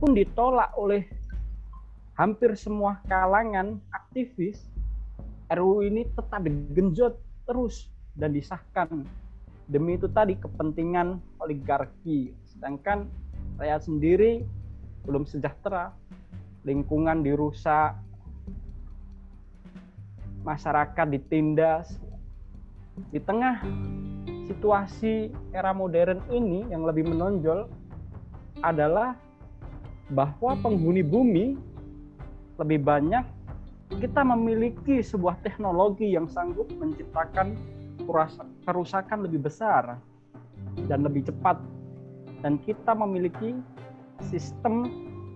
walaupun ditolak oleh hampir semua kalangan aktivis, RUU ini tetap digenjot terus dan disahkan demi itu tadi kepentingan oligarki. Sedangkan rakyat sendiri belum sejahtera, lingkungan dirusak, masyarakat ditindas. Di tengah situasi era modern ini yang lebih menonjol adalah bahwa penghuni bumi lebih banyak kita memiliki sebuah teknologi yang sanggup menciptakan kerusakan lebih besar dan lebih cepat dan kita memiliki sistem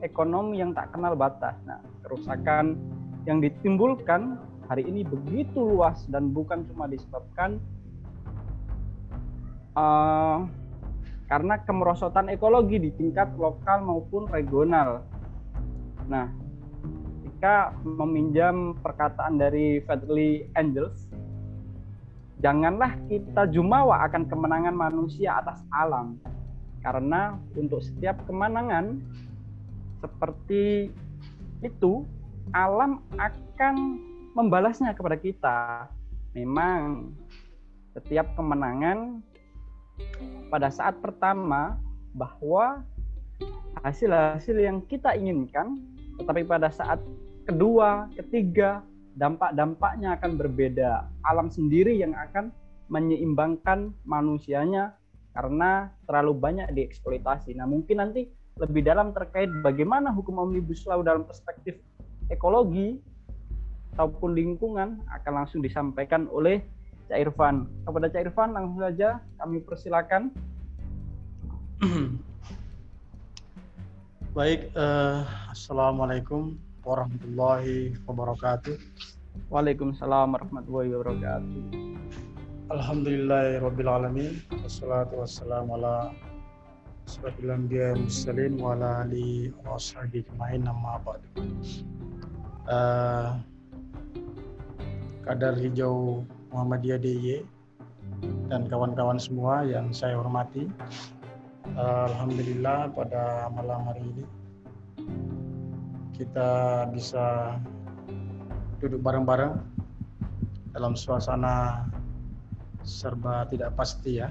ekonomi yang tak kenal batas. Nah, kerusakan yang ditimbulkan hari ini begitu luas dan bukan cuma disebabkan uh, karena kemerosotan ekologi di tingkat lokal maupun regional. Nah, jika meminjam perkataan dari Fadli Angels, janganlah kita jumawa akan kemenangan manusia atas alam. Karena untuk setiap kemenangan seperti itu, alam akan membalasnya kepada kita. Memang setiap kemenangan pada saat pertama bahwa hasil-hasil yang kita inginkan, tetapi pada saat kedua, ketiga, dampak-dampaknya akan berbeda. Alam sendiri yang akan menyeimbangkan manusianya karena terlalu banyak dieksploitasi. Nah, mungkin nanti lebih dalam terkait bagaimana hukum omnibus law dalam perspektif ekologi ataupun lingkungan akan langsung disampaikan oleh Cak Irfan. Kepada Cak Irfan langsung saja kami persilakan. Baik, uh, Assalamualaikum warahmatullahi wabarakatuh. Waalaikumsalam warahmatullahi wabarakatuh. Alhamdulillah alamin. Wassalatu wassalamu ala asrafil anbiya muslimin wa ala ali wa ashabihi ajma'in amma ba'du. Uh, kadar hijau Muhammadiyah DIY dan kawan-kawan semua yang saya hormati. Alhamdulillah pada malam hari ini kita bisa duduk bareng-bareng dalam suasana serba tidak pasti ya.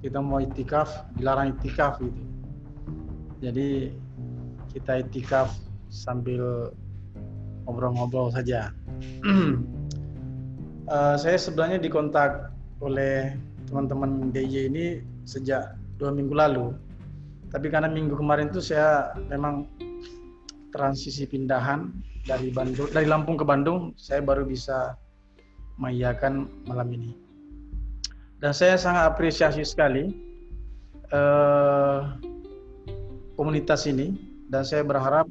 Kita mau itikaf, dilarang itikaf gitu. Jadi kita itikaf sambil ngobrol-ngobrol saja. uh, saya sebenarnya dikontak oleh teman-teman DJ ini sejak dua minggu lalu. Tapi karena minggu kemarin itu saya memang transisi pindahan dari Bandung dari Lampung ke Bandung saya baru bisa mengiyakan malam ini. Dan saya sangat apresiasi sekali uh, komunitas ini. Dan saya berharap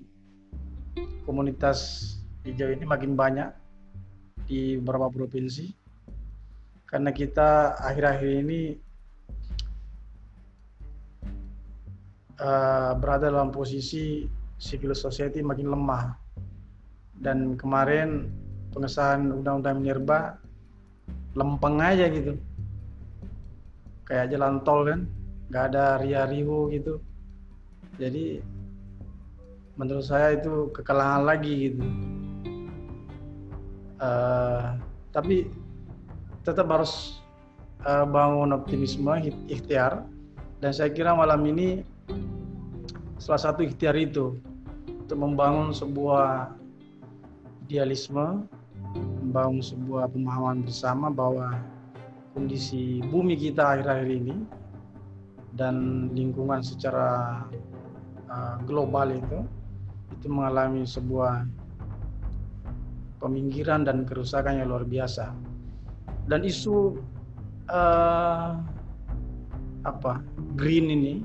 komunitas hijau ini makin banyak di beberapa provinsi. Karena kita akhir-akhir ini uh, berada dalam posisi civil society makin lemah. Dan kemarin pengesahan undang-undang minerba lempeng aja gitu. Kayak jalan tol kan nggak ada ria riu gitu. Jadi menurut saya itu kekalahan lagi gitu uh, tapi tetap harus uh, bangun optimisme ikhtiar. Dan saya kira malam ini salah satu ikhtiar itu untuk membangun sebuah idealisme, membangun sebuah pemahaman bersama bahwa kondisi bumi kita akhir-akhir ini dan lingkungan secara uh, global itu itu mengalami sebuah peminggiran dan kerusakan yang luar biasa. Dan isu uh, apa green ini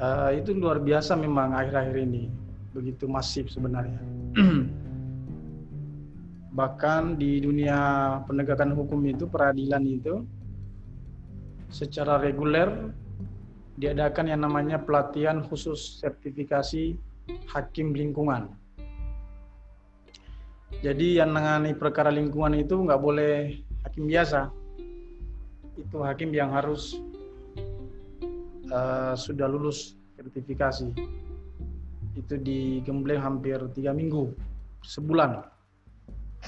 uh, itu luar biasa memang akhir-akhir ini. Begitu masif sebenarnya. Bahkan di dunia penegakan hukum itu peradilan itu secara reguler diadakan yang namanya pelatihan khusus sertifikasi hakim lingkungan. Jadi yang menangani perkara lingkungan itu nggak boleh hakim biasa. Itu hakim yang harus uh, sudah lulus sertifikasi. Itu di Gembleng hampir tiga minggu, sebulan.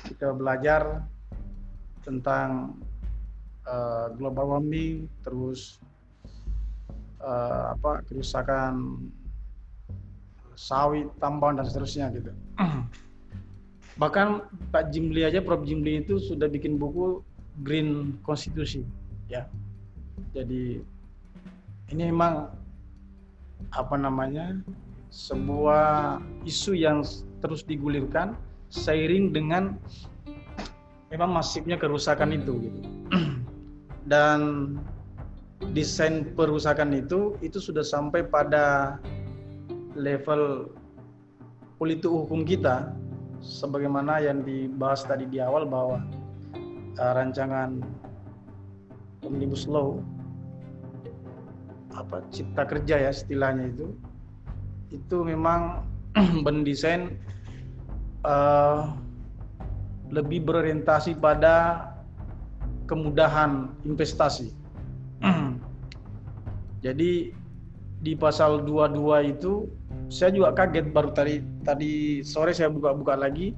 Kita belajar tentang uh, global warming, terus uh, apa kerusakan sawit, tambang dan seterusnya gitu. Bahkan Pak Jimli aja, Prof Jimli itu sudah bikin buku Green Constitution, ya. Jadi ini memang apa namanya sebuah isu yang terus digulirkan seiring dengan memang masifnya kerusakan itu gitu. Dan desain perusakan itu itu sudah sampai pada level politik hukum kita sebagaimana yang dibahas tadi di awal bahwa uh, rancangan omnibus law apa cipta kerja ya istilahnya itu itu memang mendesain uh, lebih berorientasi pada kemudahan investasi. Jadi di pasal 22 itu saya juga kaget baru tadi tadi sore saya buka-buka lagi.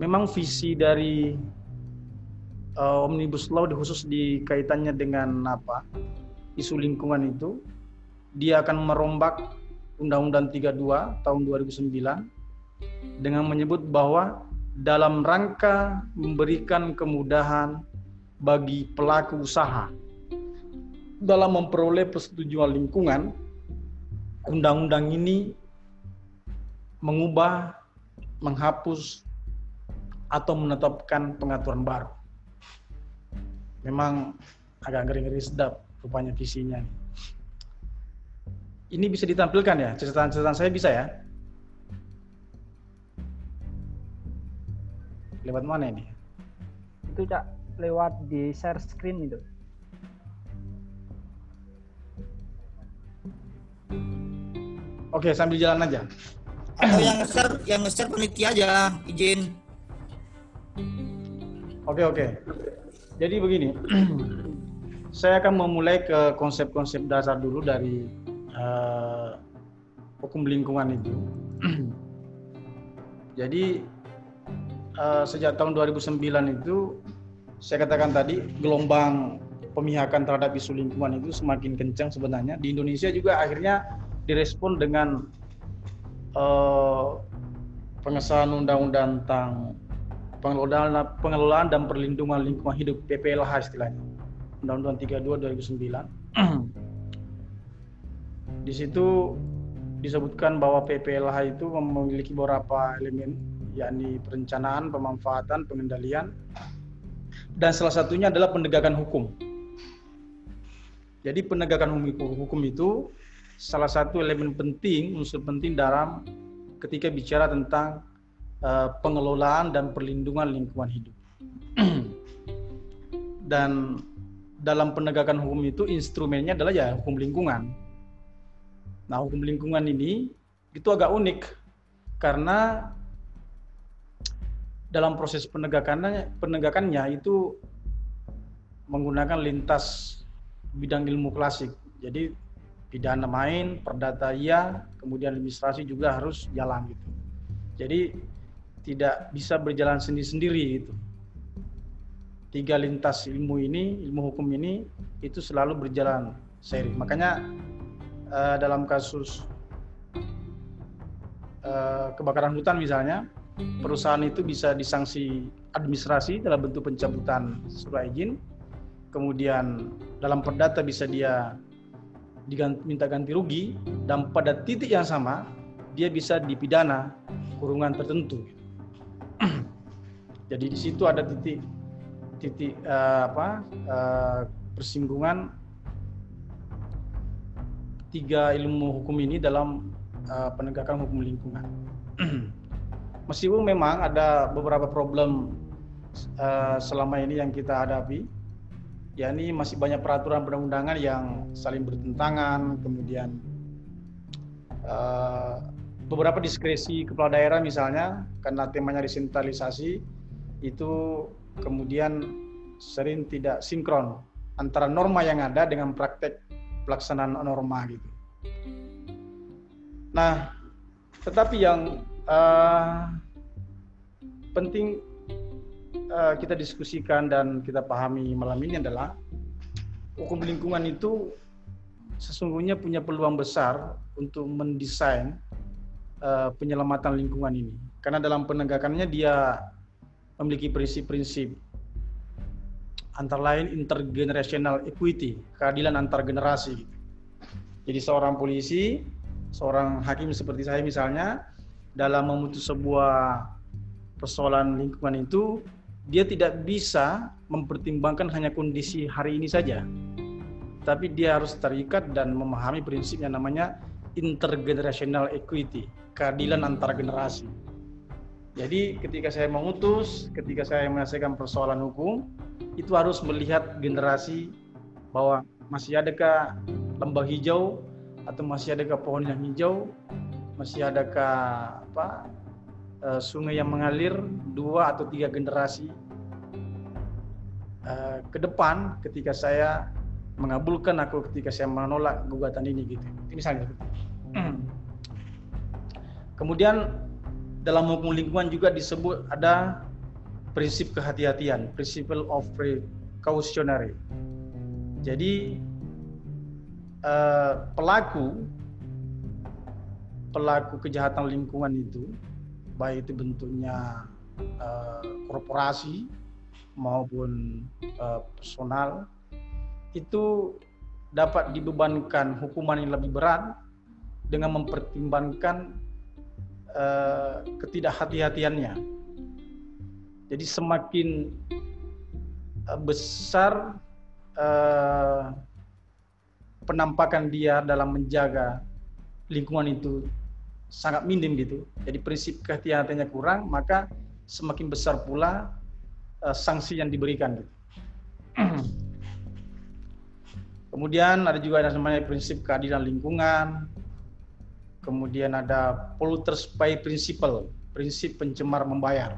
Memang visi dari uh, omnibus law khusus di kaitannya dengan apa isu lingkungan itu dia akan merombak Undang-Undang 32 tahun 2009 dengan menyebut bahwa dalam rangka memberikan kemudahan bagi pelaku usaha dalam memperoleh persetujuan lingkungan, undang-undang ini mengubah, menghapus, atau menetapkan pengaturan baru. Memang agak ngeri-ngeri sedap rupanya visinya. Ini bisa ditampilkan ya, catatan-catatan saya bisa ya? Lewat mana ini? Itu Cak, lewat di share screen itu. Oke, sambil jalan aja. Atau yang share yang share peneliti aja, izin. Oke, oke. Jadi begini. saya akan memulai ke konsep-konsep dasar dulu dari uh, hukum lingkungan itu. Jadi uh, sejak tahun 2009 itu saya katakan tadi gelombang pemihakan terhadap isu lingkungan itu semakin kencang sebenarnya di Indonesia juga akhirnya direspon dengan uh, pengesahan undang-undang tentang pengelolaan pengelolaan dan perlindungan lingkungan hidup PPLH istilahnya Undang-Undang 32 2009. Di situ disebutkan bahwa PPLH itu memiliki beberapa elemen yakni perencanaan, pemanfaatan, pengendalian dan salah satunya adalah penegakan hukum. Jadi penegakan hukum itu salah satu elemen penting, unsur penting dalam ketika bicara tentang uh, pengelolaan dan perlindungan lingkungan hidup. dan dalam penegakan hukum itu instrumennya adalah ya hukum lingkungan. Nah, hukum lingkungan ini itu agak unik karena dalam proses penegakannya penegakannya itu menggunakan lintas bidang ilmu klasik. Jadi pidana main, perdata iya, kemudian administrasi juga harus jalan gitu. Jadi tidak bisa berjalan sendiri-sendiri itu tiga lintas ilmu ini, ilmu hukum ini itu selalu berjalan seiring. Makanya uh, dalam kasus uh, kebakaran hutan misalnya, perusahaan itu bisa disanksi administrasi dalam bentuk pencabutan surat izin, kemudian dalam perdata bisa dia minta ganti rugi, dan pada titik yang sama dia bisa dipidana kurungan tertentu. Jadi di situ ada titik titik uh, apa uh, persinggungan tiga ilmu hukum ini dalam uh, penegakan hukum lingkungan. Meskipun memang ada beberapa problem uh, selama ini yang kita hadapi, yakni masih banyak peraturan perundang-undangan yang saling bertentangan, kemudian uh, beberapa diskresi kepala daerah misalnya karena temanya desentralisasi itu kemudian sering tidak sinkron antara norma yang ada dengan praktek pelaksanaan norma gitu. Nah, tetapi yang uh, penting uh, kita diskusikan dan kita pahami malam ini adalah hukum lingkungan itu sesungguhnya punya peluang besar untuk mendesain uh, penyelamatan lingkungan ini. Karena dalam penegakannya dia memiliki prinsip-prinsip antara lain intergenerational equity, keadilan antar generasi. Jadi seorang polisi, seorang hakim seperti saya misalnya, dalam memutus sebuah persoalan lingkungan itu, dia tidak bisa mempertimbangkan hanya kondisi hari ini saja. Tapi dia harus terikat dan memahami prinsip yang namanya intergenerational equity, keadilan antar generasi. Jadi ketika saya mengutus, ketika saya menyelesaikan persoalan hukum, itu harus melihat generasi bahwa masih adakah lembah hijau atau masih adakah pohon yang hijau, masih adakah apa uh, sungai yang mengalir dua atau tiga generasi uh, ke depan ketika saya mengabulkan aku ketika saya menolak gugatan ini gitu. Itu misalnya. Kemudian dalam hukum lingkungan juga disebut ada prinsip kehati-hatian, principle of precautionary. Jadi uh, pelaku pelaku kejahatan lingkungan itu baik itu bentuknya uh, korporasi maupun uh, personal itu dapat dibebankan hukuman yang lebih berat dengan mempertimbangkan uh, ketidakhati-hatiannya. Jadi semakin uh, besar uh, penampakan dia dalam menjaga lingkungan itu sangat minim gitu. Jadi prinsip kehati-hatiannya kurang, maka semakin besar pula uh, sanksi yang diberikan gitu. Kemudian ada juga yang namanya prinsip keadilan lingkungan, Kemudian ada polluters pay principle, prinsip pencemar membayar.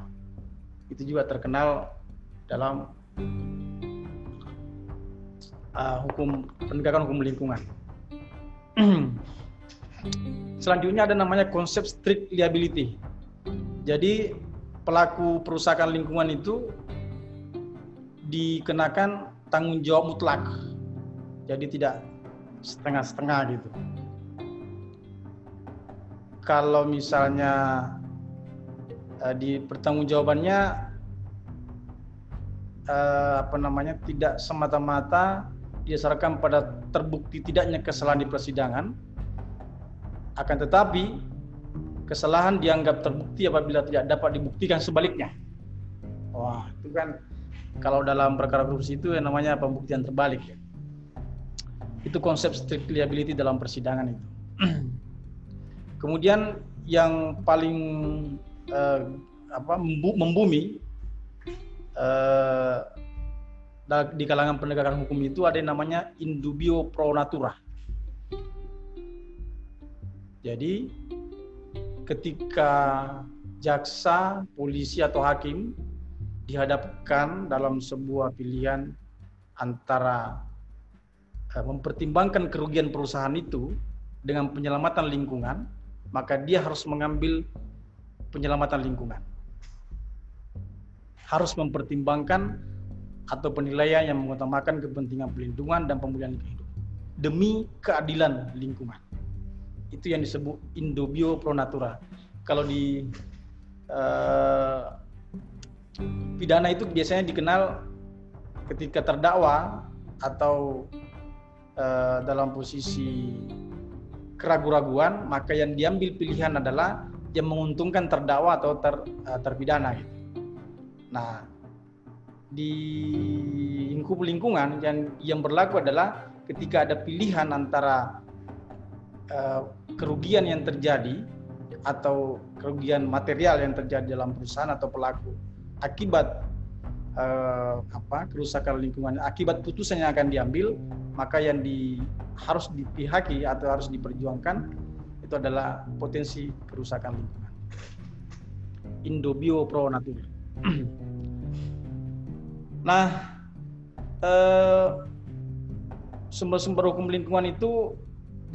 Itu juga terkenal dalam uh, hukum penegakan hukum lingkungan. Selanjutnya ada namanya konsep strict liability. Jadi pelaku perusahaan lingkungan itu dikenakan tanggung jawab mutlak. Jadi tidak setengah-setengah gitu kalau misalnya uh, di pertanggungjawabannya uh, apa namanya tidak semata-mata didasarkan pada terbukti tidaknya kesalahan di persidangan akan tetapi kesalahan dianggap terbukti apabila tidak dapat dibuktikan sebaliknya. Wah itu kan kalau dalam perkara korupsi itu yang namanya pembuktian terbalik ya. Itu konsep strict liability dalam persidangan itu. Kemudian yang paling uh, apa membumi uh, di kalangan penegakan hukum itu ada yang namanya indubio pro natura. Jadi ketika jaksa, polisi atau hakim dihadapkan dalam sebuah pilihan antara uh, mempertimbangkan kerugian perusahaan itu dengan penyelamatan lingkungan maka dia harus mengambil penyelamatan lingkungan. Harus mempertimbangkan atau penilaian yang mengutamakan kepentingan pelindungan dan pemulihan lingkungan demi keadilan lingkungan. Itu yang disebut indobio pro natura. Kalau di uh, pidana itu biasanya dikenal ketika terdakwa atau uh, dalam posisi keraguan-raguan, maka yang diambil pilihan adalah yang menguntungkan terdakwa atau ter, uh, terpidana. Gitu. Nah, di lingkup lingkungan yang yang berlaku adalah ketika ada pilihan antara uh, kerugian yang terjadi atau kerugian material yang terjadi dalam perusahaan atau pelaku akibat uh, apa kerusakan lingkungan akibat putusan yang akan diambil maka yang di harus dipihaki atau harus diperjuangkan itu adalah potensi kerusakan lingkungan. Indobio pro natura. nah, eh, sumber-sumber hukum lingkungan itu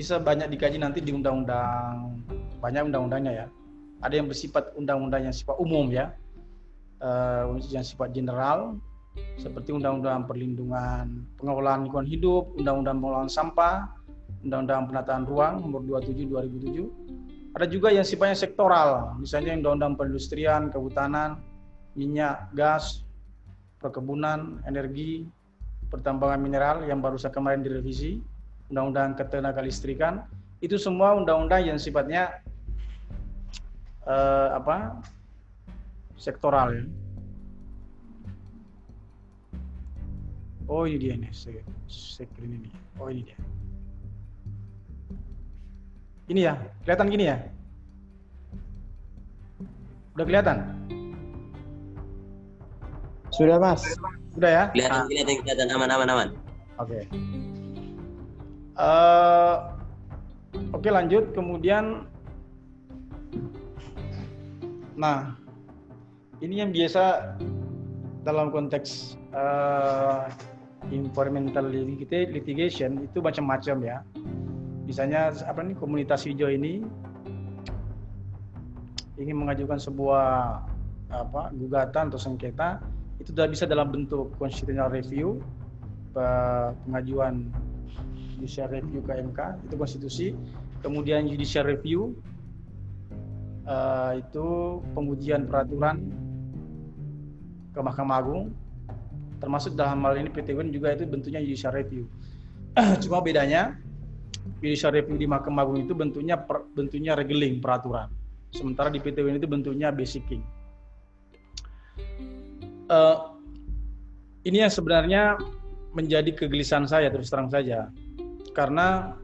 bisa banyak dikaji nanti di undang-undang banyak undang-undangnya ya. Ada yang bersifat undang-undang yang sifat umum ya, uh, yang sifat general seperti undang-undang perlindungan pengelolaan lingkungan hidup, undang-undang pengelolaan sampah, undang-undang penataan ruang nomor 27 2007. Ada juga yang sifatnya sektoral, misalnya undang-undang perindustrian, kehutanan, minyak, gas, perkebunan, energi, pertambangan mineral yang baru saja kemarin direvisi, undang-undang ketenaga listrikan, itu semua undang-undang yang sifatnya uh, apa sektoral ya. Oh ini dia nih, screen ini. Oh ini dia. Ini ya, kelihatan gini ya? Udah kelihatan? Sudah mas. Sudah ya? Kelihatan, Nah, kelihatan, kelihatan aman, aman, aman. Oke. Eh, Oke lanjut. Kemudian, nah ini yang biasa dalam konteks eh, environmental litig- litigation itu macam-macam ya. Misalnya apa nih komunitas hijau ini ingin mengajukan sebuah apa gugatan atau sengketa itu sudah bisa dalam bentuk constitutional review pe- pengajuan judicial review ke itu konstitusi. Kemudian judicial review eh, itu pengujian peraturan ke Mahkamah Agung. Termasuk dalam hal ini PT UN juga itu bentuknya judicial review. Cuma bedanya judicial review di Mahkamah Agung itu bentuknya per- bentuknya regeling peraturan. Sementara di PT UN itu bentuknya basicing Eh, ini yang sebenarnya menjadi kegelisahan saya terus terang saja karena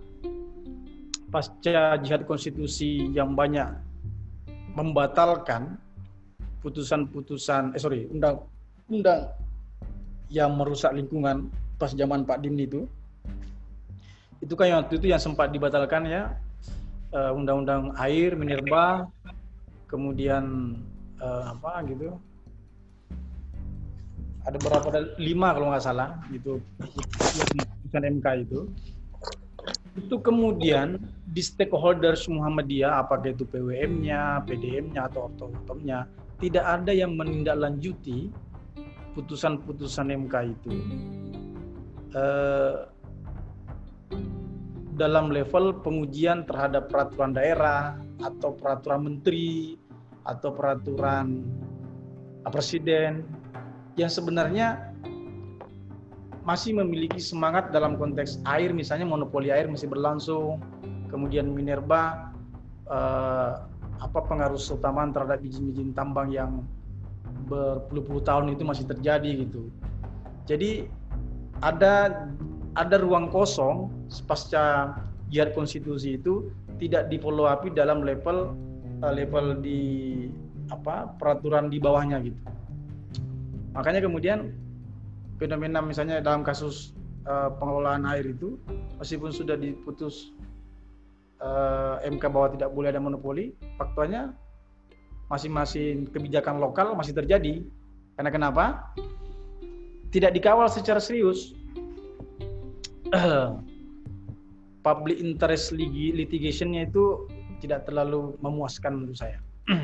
pasca jihad konstitusi yang banyak membatalkan putusan-putusan eh sorry undang undang yang merusak lingkungan pas zaman Pak Dimni itu itu kan yang waktu itu yang sempat dibatalkan ya? Eh, undang-undang air minerba kemudian eh, apa gitu? Ada berapa? Ada lima kalau nggak salah gitu. Putusan MK itu itu kemudian di stakeholders Muhammadiyah apakah itu PWM-nya, PDM-nya atau ortotomnya tidak ada yang menindaklanjuti putusan-putusan MK itu. Eh, dalam level pengujian terhadap peraturan daerah atau peraturan menteri atau peraturan presiden yang sebenarnya masih memiliki semangat dalam konteks air misalnya monopoli air masih berlangsung. Kemudian minerba eh, apa pengaruh utamaan terhadap izin-izin tambang yang berpuluh-puluh tahun itu masih terjadi gitu. Jadi ada ada ruang kosong pasca jihad konstitusi itu tidak di follow dalam level eh, level di apa peraturan di bawahnya gitu. Makanya kemudian fenomena misalnya dalam kasus uh, pengelolaan air itu meskipun sudah diputus uh, MK bahwa tidak boleh ada monopoli faktanya masing-masing kebijakan lokal masih terjadi. Karena kenapa? Tidak dikawal secara serius. Public interest litigationnya itu tidak terlalu memuaskan menurut saya.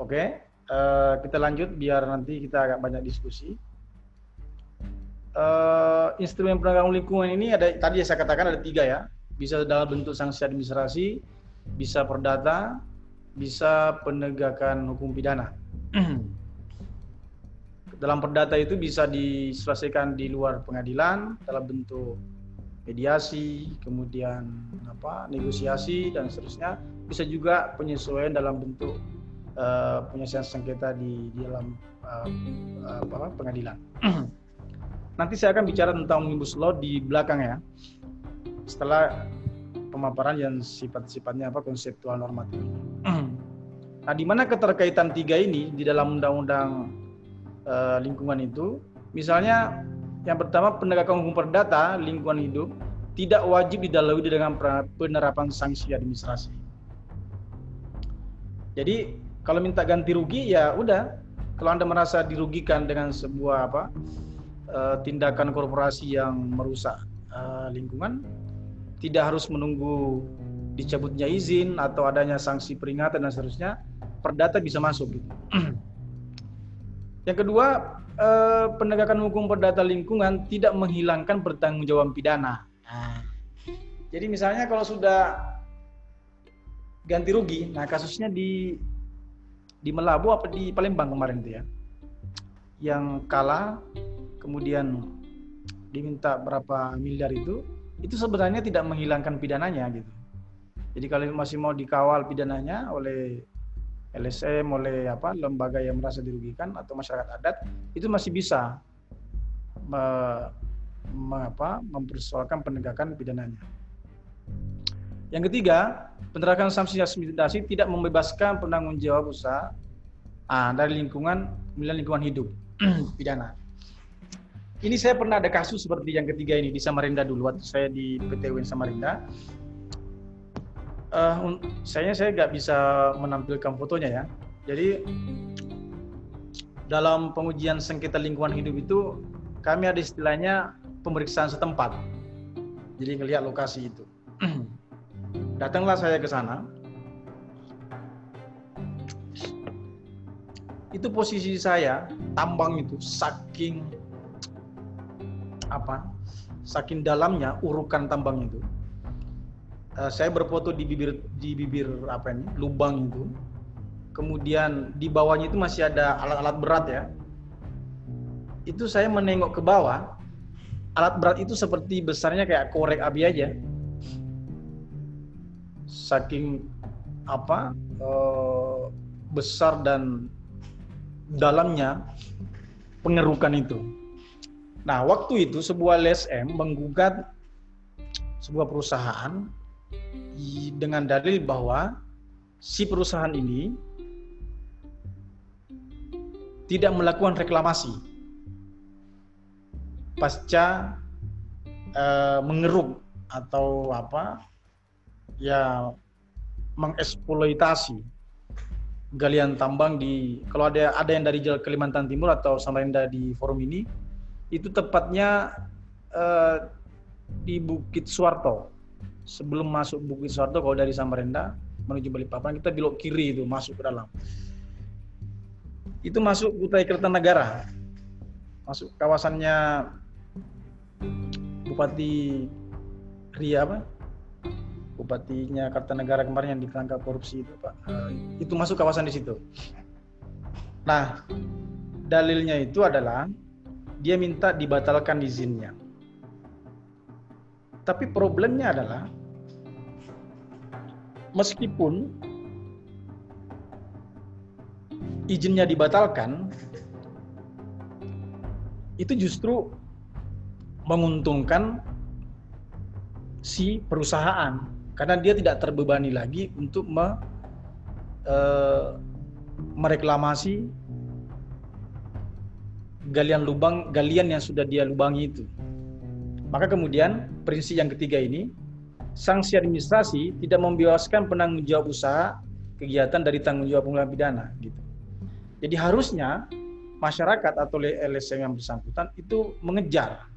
Oke okay. Uh, kita lanjut biar nanti kita agak banyak diskusi uh, instrumen penegakan lingkungan ini ada tadi saya katakan ada tiga ya. Bisa dalam bentuk sanksi administrasi bisa perdata bisa penegakan hukum pidana. Dalam perdata itu bisa diselesaikan di luar pengadilan dalam bentuk mediasi kemudian apa negosiasi dan seterusnya. Bisa juga penyesuaian dalam bentuk uh, penyelesaian sengketa di, di dalam uh, apa, pengadilan nanti saya akan bicara tentang omnibus law di belakang ya. Setelah pemaparan yang sifat-sifatnya apa konseptual normatif. nah, di mana keterkaitan tiga ini di dalam undang-undang uh, lingkungan itu? Misalnya yang pertama penegakan hukum perdata lingkungan hidup tidak wajib didalui dengan penerapan sanksi administrasi. Jadi kalau minta ganti rugi ya udah. Kalau anda merasa dirugikan dengan sebuah apa uh, tindakan korporasi yang merusak uh, lingkungan tidak harus menunggu dicabutnya izin atau adanya sanksi peringatan dan seterusnya, perdata bisa masuk gitu. Yang kedua, eh, penegakan hukum perdata lingkungan tidak menghilangkan pertanggungjawaban pidana. Nah, jadi misalnya kalau sudah ganti rugi, nah kasusnya di di Melabu apa di Palembang kemarin itu ya, yang kalah kemudian diminta berapa miliar itu, itu sebenarnya tidak menghilangkan pidananya gitu. Jadi kalau masih mau dikawal pidananya oleh LSM, oleh apa lembaga yang merasa dirugikan atau masyarakat adat, itu masih bisa me, me, apa, mempersoalkan penegakan pidananya. Yang ketiga, penerapan sanksi administrasi tidak membebaskan penanggung jawab usaha ah, dari lingkungan lingkungan hidup pidana. Ini saya pernah ada kasus seperti yang ketiga ini di Samarinda dulu waktu saya di PT UIN Samarinda uh, saya saya nggak bisa menampilkan fotonya ya. Jadi dalam pengujian sengketa lingkungan hidup itu kami ada istilahnya pemeriksaan setempat. Jadi ngelihat lokasi itu. Datanglah saya ke sana. Itu posisi saya tambang itu saking apa? Saking dalamnya urukan tambang itu. Uh, saya berfoto di bibir di bibir apa ini lubang itu. Kemudian di bawahnya itu masih ada alat-alat berat ya. Itu saya menengok ke bawah alat berat itu seperti besarnya kayak korek api aja. Saking apa uh, besar dan dalamnya pengerukan itu nah waktu itu sebuah LSM menggugat sebuah perusahaan dengan dalil bahwa si perusahaan ini tidak melakukan reklamasi pasca uh, mengeruk atau apa ya mengeksploitasi galian tambang di kalau ada ada yang dari Kalimantan Timur atau Samarinda di forum ini itu tepatnya uh, di Bukit Suwarto sebelum masuk Bukit Suwarto kalau dari Samarinda menuju Balikpapan kita belok kiri itu masuk ke dalam. Itu masuk Kutai Kertanegara. Masuk kawasannya Bupati Ria apa? Bupatinya Kartanegara kemarin yang ditangkap korupsi itu Pak. Uh, itu masuk kawasan di situ. Nah, dalilnya itu adalah dia minta dibatalkan izinnya. Tapi problemnya adalah meskipun izinnya dibatalkan, itu justru menguntungkan si perusahaan karena dia tidak terbebani lagi untuk me, e, mereklamasi galian lubang galian yang sudah dia lubangi itu. Maka kemudian prinsip yang ketiga ini, sanksi administrasi tidak membebaskan penanggung jawab usaha kegiatan dari tanggung jawab pengadilan pidana gitu. Jadi harusnya masyarakat atau LSM yang bersangkutan itu mengejar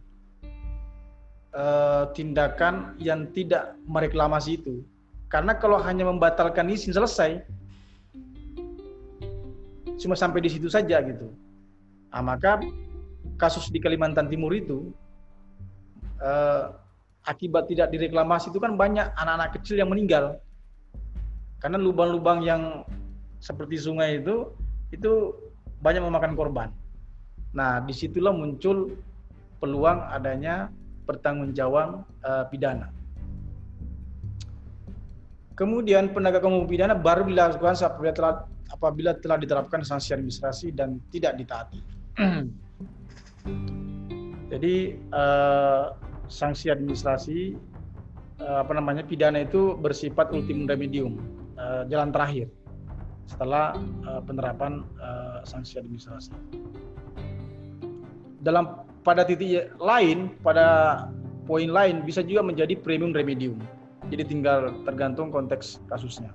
uh, tindakan yang tidak mereklamasi itu. Karena kalau hanya membatalkan izin selesai, cuma sampai di situ saja gitu. Nah, maka kasus di Kalimantan Timur itu uh, akibat tidak direklamasi itu kan banyak anak-anak kecil yang meninggal karena lubang-lubang yang seperti sungai itu itu banyak memakan korban. Nah di situlah muncul peluang adanya pertanggungjawaban uh, pidana. Kemudian penegakan hukum pidana baru dilakukan apabila telah, apabila telah diterapkan sanksi administrasi dan tidak ditaati. Jadi uh, sanksi administrasi uh, apa namanya pidana itu bersifat ultimum remedium uh, jalan terakhir setelah uh, penerapan uh, sanksi administrasi. Dalam pada titik lain, pada poin lain bisa juga menjadi premium remedium. Jadi tinggal tergantung konteks kasusnya.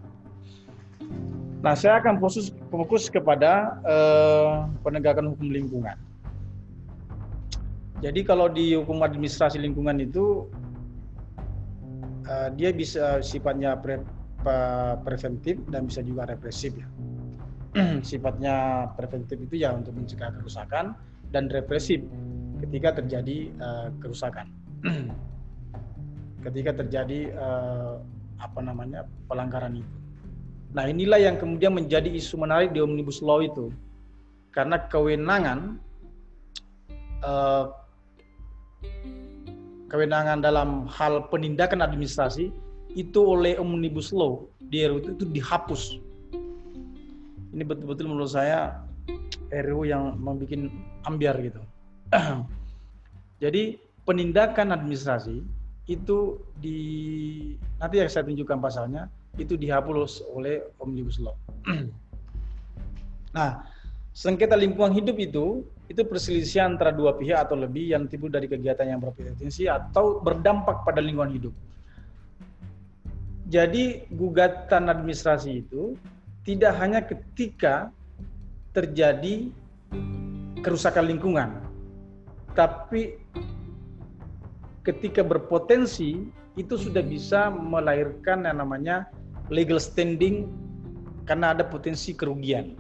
Nah, saya akan fokus fokus kepada uh, penegakan hukum lingkungan. Jadi kalau di hukum administrasi lingkungan itu uh, dia bisa sifatnya pre, preventif dan bisa juga represif ya. sifatnya preventif itu ya untuk mencegah kerusakan dan represif ketika terjadi uh, kerusakan. ketika terjadi uh, apa namanya pelanggaran itu. Nah inilah yang kemudian menjadi isu menarik di omnibus law itu, karena kewenangan uh, kewenangan dalam hal penindakan administrasi itu oleh omnibus law di RUU itu, itu dihapus. Ini betul-betul menurut saya RUU yang membuat ambiar gitu. Jadi penindakan administrasi itu di nanti yang saya tunjukkan pasalnya itu dihapus oleh omnibus law. nah, sengketa lingkungan hidup itu itu perselisihan antara dua pihak atau lebih yang timbul dari kegiatan yang berpotensi atau berdampak pada lingkungan hidup. Jadi gugatan administrasi itu tidak hanya ketika terjadi kerusakan lingkungan, tapi ketika berpotensi itu sudah bisa melahirkan yang namanya legal standing karena ada potensi kerugian.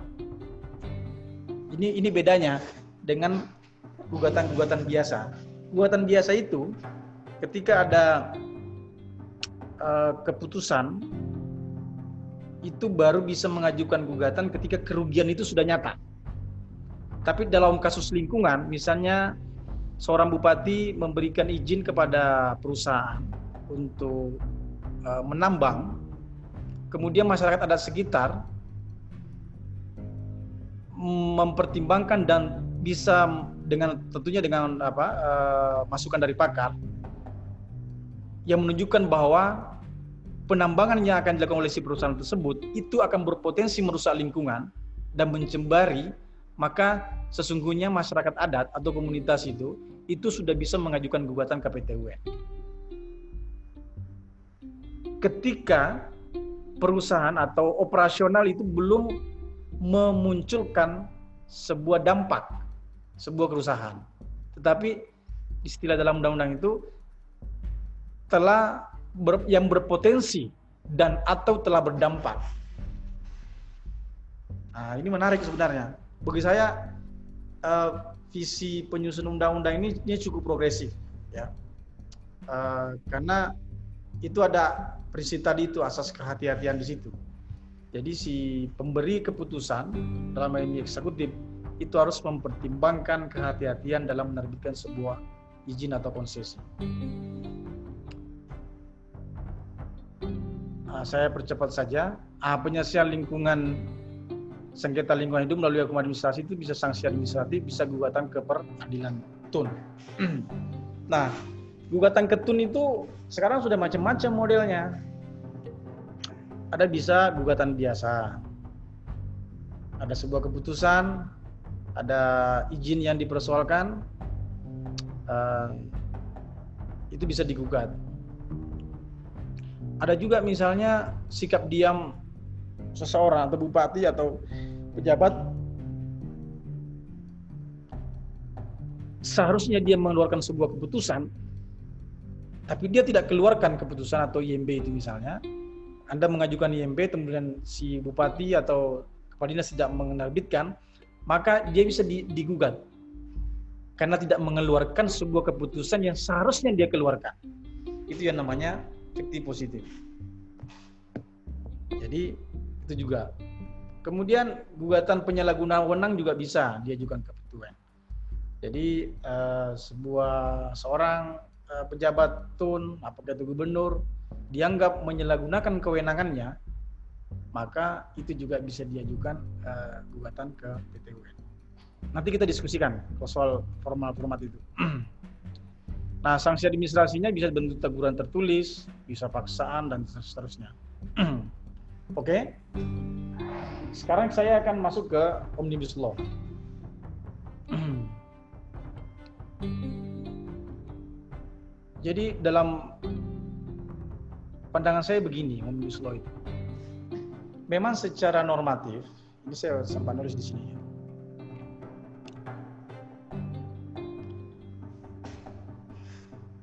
Ini ini bedanya dengan gugatan-gugatan biasa. Gugatan biasa itu ketika ada uh, keputusan itu baru bisa mengajukan gugatan ketika kerugian itu sudah nyata. Tapi dalam kasus lingkungan, misalnya seorang bupati memberikan izin kepada perusahaan untuk uh, menambang, kemudian masyarakat adat sekitar mempertimbangkan dan bisa dengan tentunya dengan apa uh, masukan dari pakar yang menunjukkan bahwa penambangan yang akan dilakukan oleh si perusahaan tersebut itu akan berpotensi merusak lingkungan dan mencembari maka sesungguhnya masyarakat adat atau komunitas itu itu sudah bisa mengajukan gugatan ke. Ketika perusahaan atau operasional itu belum memunculkan sebuah dampak sebuah kerusakan. Tetapi istilah dalam undang-undang itu telah ber, yang berpotensi dan atau telah berdampak. Nah, ini menarik sebenarnya. Bagi saya uh, visi penyusun undang-undang ini, ini cukup progresif, ya, uh, karena itu ada prinsip tadi itu asas kehati-hatian di situ. Jadi si pemberi keputusan dalam ini eksekutif itu harus mempertimbangkan kehati-hatian dalam menerbitkan sebuah izin atau konsesi. Nah, saya percepat saja. Ah, penyelesaian lingkungan sengketa lingkungan hidup melalui hukum administrasi itu bisa sanksi administratif, bisa gugatan ke peradilan tun. nah, gugatan ke tun itu sekarang sudah macam-macam modelnya. Ada bisa gugatan biasa. Ada sebuah keputusan ada izin yang dipersoalkan uh, itu bisa digugat. Ada juga misalnya sikap diam seseorang atau bupati atau pejabat seharusnya dia mengeluarkan sebuah keputusan tapi dia tidak keluarkan keputusan atau IMB itu misalnya Anda mengajukan IMB kemudian si bupati atau kepala dinas tidak menerbitkan maka dia bisa digugat karena tidak mengeluarkan sebuah keputusan yang seharusnya dia keluarkan. Itu yang namanya fiktif positif. Jadi itu juga. Kemudian gugatan penyalahgunaan wewenang juga bisa diajukan ke PT Jadi uh, sebuah seorang uh, pejabat tun, apakah itu gubernur, dianggap menyalahgunakan kewenangannya maka itu juga bisa diajukan uh, gugatan ke PT UN. Nanti kita diskusikan soal formal format itu. nah, sanksi administrasinya bisa bentuk teguran tertulis, bisa paksaan dan seterusnya. Oke. Okay? Sekarang saya akan masuk ke omnibus law. Jadi dalam pandangan saya begini omnibus law itu memang secara normatif, ini saya sempat nulis di sini.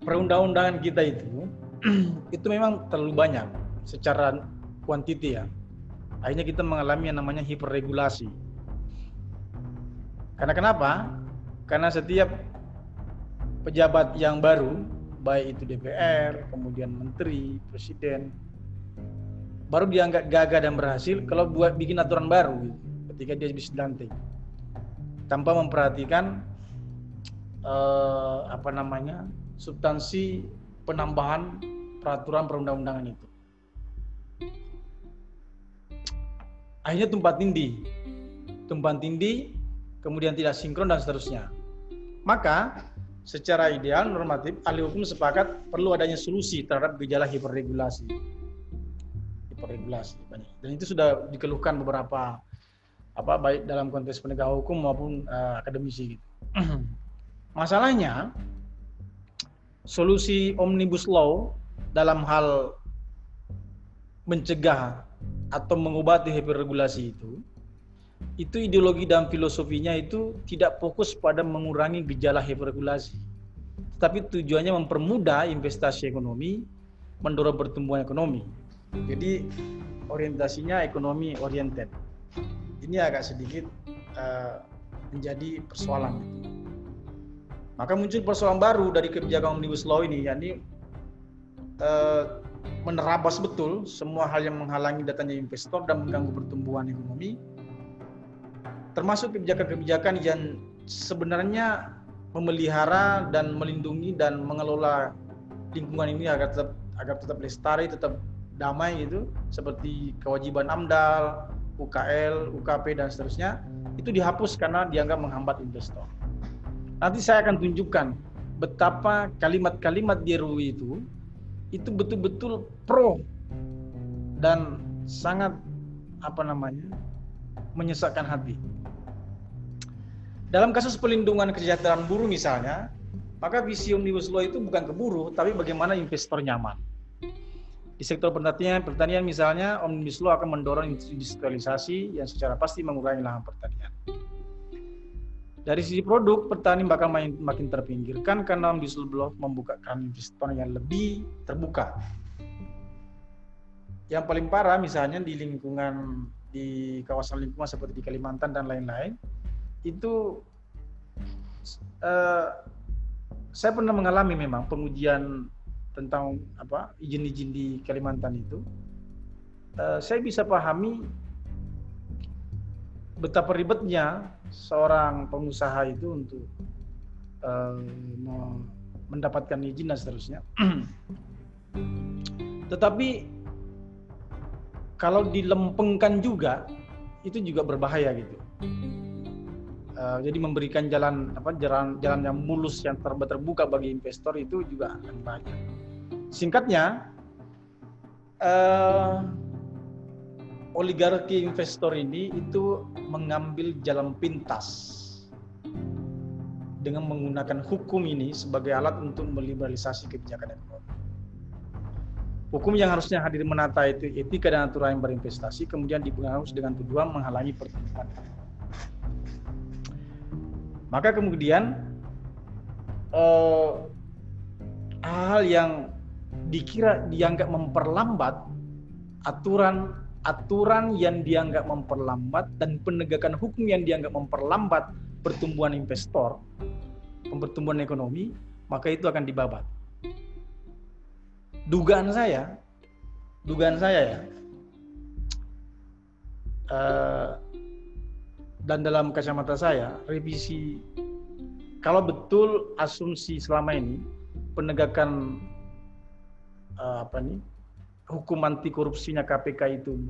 perundang-undangan kita itu itu memang terlalu banyak secara kuantiti ya. Akhirnya kita mengalami yang namanya hiperregulasi. Karena kenapa? Karena setiap pejabat yang baru, baik itu DPR, kemudian menteri, presiden, baru dianggap gagah dan berhasil kalau buat bikin aturan baru gitu, ketika dia bisa dilantik tanpa memperhatikan eh, apa namanya substansi penambahan peraturan perundang-undangan itu. Akhirnya tumpah tindih, tumpah tindih, kemudian tidak sinkron dan seterusnya. Maka secara ideal normatif ahli hukum sepakat perlu adanya solusi terhadap gejala hiperregulasi. Hiperregulasi banyak. Dan itu sudah dikeluhkan beberapa apa baik dalam konteks penegak hukum maupun uh, akademisi gitu. Masalahnya solusi omnibus law dalam hal mencegah atau mengobati hiperregulasi itu itu ideologi dan filosofinya itu tidak fokus pada mengurangi gejala hiperregulasi. Tapi tujuannya mempermudah investasi ekonomi mendorong pertumbuhan ekonomi. Jadi orientasinya ekonomi oriented ini agak sedikit uh, menjadi persoalan. Maka muncul persoalan baru dari kebijakan omnibus law ini yakni uh, menerabas betul semua hal yang menghalangi datanya investor dan mengganggu pertumbuhan ekonomi termasuk kebijakan-kebijakan yang sebenarnya memelihara dan melindungi dan mengelola lingkungan ini agar tetap agar tetap lestari, tetap damai gitu, seperti kewajiban AMDAL, UKL, UKP dan seterusnya, itu dihapus karena dianggap menghambat investor. Nanti saya akan tunjukkan betapa kalimat-kalimat di RUU itu itu betul-betul pro dan sangat apa namanya menyesakkan hati. Dalam kasus pelindungan kesejahteraan buruh misalnya, maka visi Omnibus Law itu bukan ke buruh, tapi bagaimana investor nyaman. Di sektor pertanian, pertanian misalnya, Omnibus Law akan mendorong industrialisasi yang secara pasti mengurangi lahan pertanian. Dari sisi produk, petani bakal main, makin terpinggirkan karena Omnibus Law membuka keran investor yang lebih terbuka. Yang paling parah misalnya di lingkungan di kawasan lingkungan seperti di Kalimantan dan lain-lain, itu uh, saya pernah mengalami memang pengujian tentang apa izin-izin di Kalimantan itu. Uh, saya bisa pahami betapa ribetnya seorang pengusaha itu untuk uh, mendapatkan izin dan seterusnya. Tetapi kalau dilempengkan juga itu juga berbahaya gitu. Uh, jadi memberikan jalan apa jalan jalan yang mulus yang terbuka bagi investor itu juga akan banyak. Singkatnya, uh, oligarki investor ini itu mengambil jalan pintas dengan menggunakan hukum ini sebagai alat untuk meliberalisasi kebijakan ekonomi. Hukum yang harusnya hadir menata itu etika dan aturan yang berinvestasi, kemudian dibungkus dengan tujuan menghalangi pertumbuhan maka kemudian eh, hal yang dikira dianggap memperlambat aturan aturan yang dianggap memperlambat dan penegakan hukum yang dianggap memperlambat pertumbuhan investor, pertumbuhan ekonomi, maka itu akan dibabat. Dugaan saya, dugaan saya ya, uh, dan dalam kacamata saya revisi kalau betul asumsi selama ini penegakan uh, apa nih hukum anti korupsinya KPK itu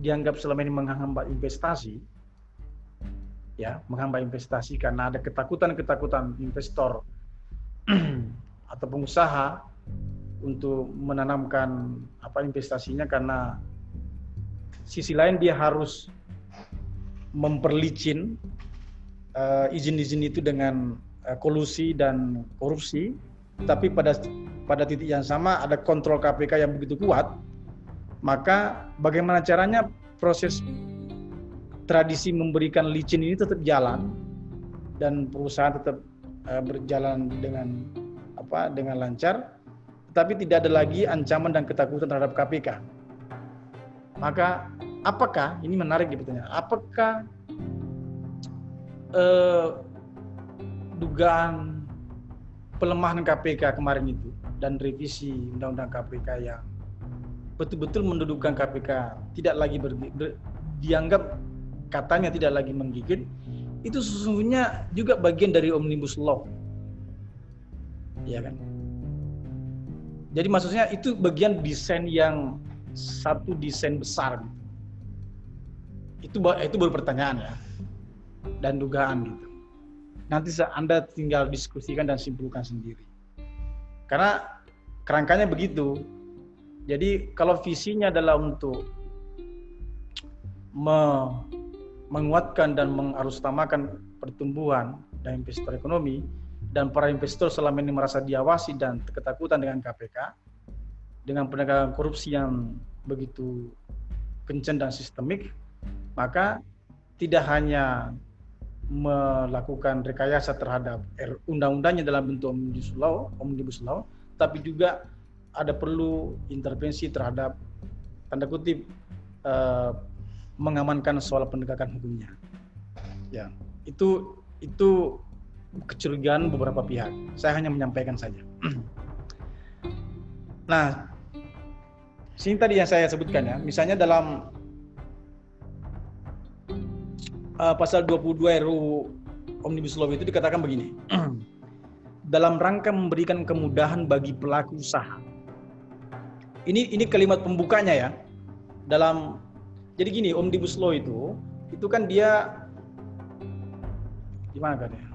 dianggap selama ini menghambat investasi ya menghambat investasi karena ada ketakutan-ketakutan investor atau pengusaha untuk menanamkan apa investasinya karena sisi lain dia harus memperlicin uh, izin-izin itu dengan uh, kolusi dan korupsi, tapi pada pada titik yang sama ada kontrol KPK yang begitu kuat, maka bagaimana caranya proses tradisi memberikan licin ini tetap jalan dan perusahaan tetap uh, berjalan dengan apa dengan lancar, tapi tidak ada lagi ancaman dan ketakutan terhadap KPK. Maka apakah ini menarik di pertanyaan, apakah eh, dugaan pelemahan KPK kemarin itu dan revisi undang-undang KPK yang betul-betul mendudukkan KPK tidak lagi ber, ber, dianggap katanya tidak lagi menggigit itu sesungguhnya juga bagian dari omnibus law ya kan jadi maksudnya itu bagian desain yang satu desain besar gitu. Itu itu baru pertanyaan ya. Dan dugaan gitu. Nanti anda tinggal diskusikan dan simpulkan sendiri. Karena kerangkanya begitu. Jadi kalau visinya adalah untuk me menguatkan dan mengarustamakan pertumbuhan dan investor ekonomi dan para investor selama ini merasa diawasi dan ketakutan dengan KPK dengan penegakan korupsi yang begitu kencang dan sistemik maka tidak hanya melakukan rekayasa terhadap undang-undangnya dalam bentuk omnibus law, omnibus law, tapi juga ada perlu intervensi terhadap tanda kutip eh, mengamankan soal penegakan hukumnya. Ya, itu itu kecurigaan beberapa pihak. Saya hanya menyampaikan saja. nah, sini tadi yang saya sebutkan ya, misalnya dalam uh, pasal 22 RUU Omnibus Law itu dikatakan begini. dalam rangka memberikan kemudahan bagi pelaku usaha. Ini ini kalimat pembukanya ya. Dalam jadi gini, omnibus law itu itu kan dia gimana kan ya?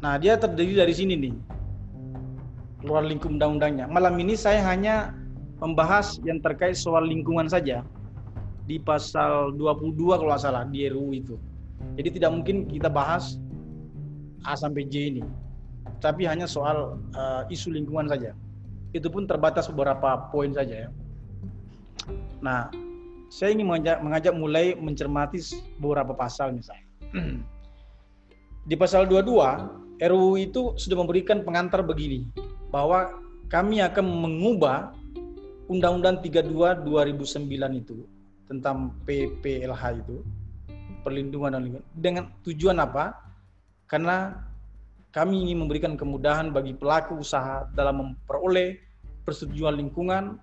Nah, dia terdiri dari sini nih. Luar lingkup undang-undangnya. Malam ini saya hanya membahas yang terkait soal lingkungan saja di pasal 22 kalau nggak salah di RUU itu. Jadi tidak mungkin kita bahas A sampai J ini. Tapi hanya soal uh, isu lingkungan saja itu pun terbatas beberapa poin saja ya. Nah, saya ingin mengajak, mengajak mulai mencermati beberapa pasal misalnya. Di pasal 22, RUU itu sudah memberikan pengantar begini, bahwa kami akan mengubah Undang-Undang 32 2009 itu tentang PPLH itu, perlindungan dan lingkungan, dengan tujuan apa? Karena kami ingin memberikan kemudahan bagi pelaku usaha dalam memperoleh persetujuan lingkungan,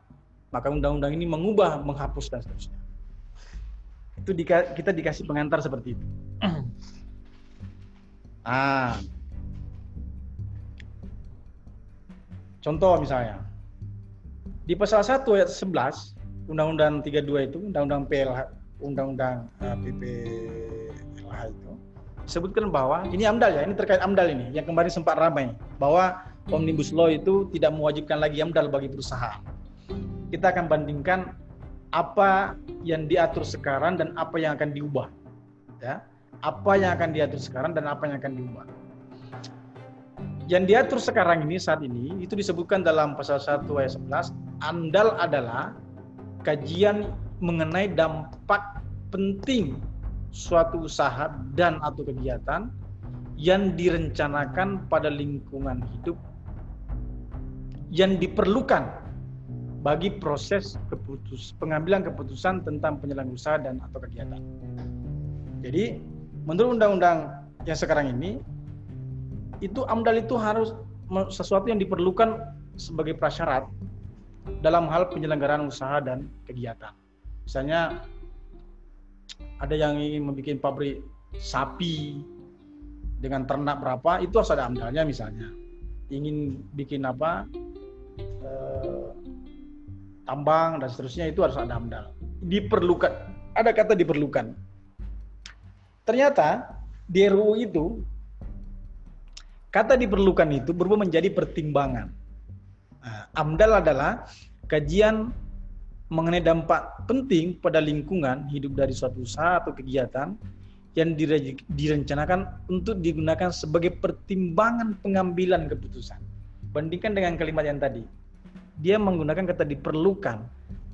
maka undang-undang ini mengubah, menghapus dan seterusnya. Itu di, kita dikasih pengantar seperti itu. Ah, contoh misalnya di pasal 1 ayat 11 Undang-Undang 32 itu, Undang-Undang PLH, Undang-Undang uh, PPLH itu sebutkan bahwa ini AMDAL ya, ini terkait AMDAL ini yang kemarin sempat ramai bahwa Omnibus Law itu tidak mewajibkan lagi AMDAL bagi perusahaan. Kita akan bandingkan apa yang diatur sekarang dan apa yang akan diubah. Ya. Apa yang akan diatur sekarang dan apa yang akan diubah. Yang diatur sekarang ini saat ini itu disebutkan dalam pasal 1 ayat 11, AMDAL adalah kajian mengenai dampak penting suatu usaha dan atau kegiatan yang direncanakan pada lingkungan hidup yang diperlukan bagi proses keputus pengambilan keputusan tentang penyelenggaraan usaha dan atau kegiatan. Jadi menurut undang-undang yang sekarang ini itu AMDAL itu harus sesuatu yang diperlukan sebagai prasyarat dalam hal penyelenggaraan usaha dan kegiatan. Misalnya ada yang ingin membuat pabrik sapi dengan ternak berapa itu harus ada amdalnya misalnya. Ingin bikin apa eh, tambang dan seterusnya itu harus ada amdal. Diperlukan ada kata diperlukan. Ternyata di RUU itu kata diperlukan itu berubah menjadi pertimbangan. Nah, amdal adalah kajian mengenai dampak penting pada lingkungan hidup dari suatu usaha atau kegiatan yang direncanakan untuk digunakan sebagai pertimbangan pengambilan keputusan. Bandingkan dengan kalimat yang tadi. Dia menggunakan kata diperlukan,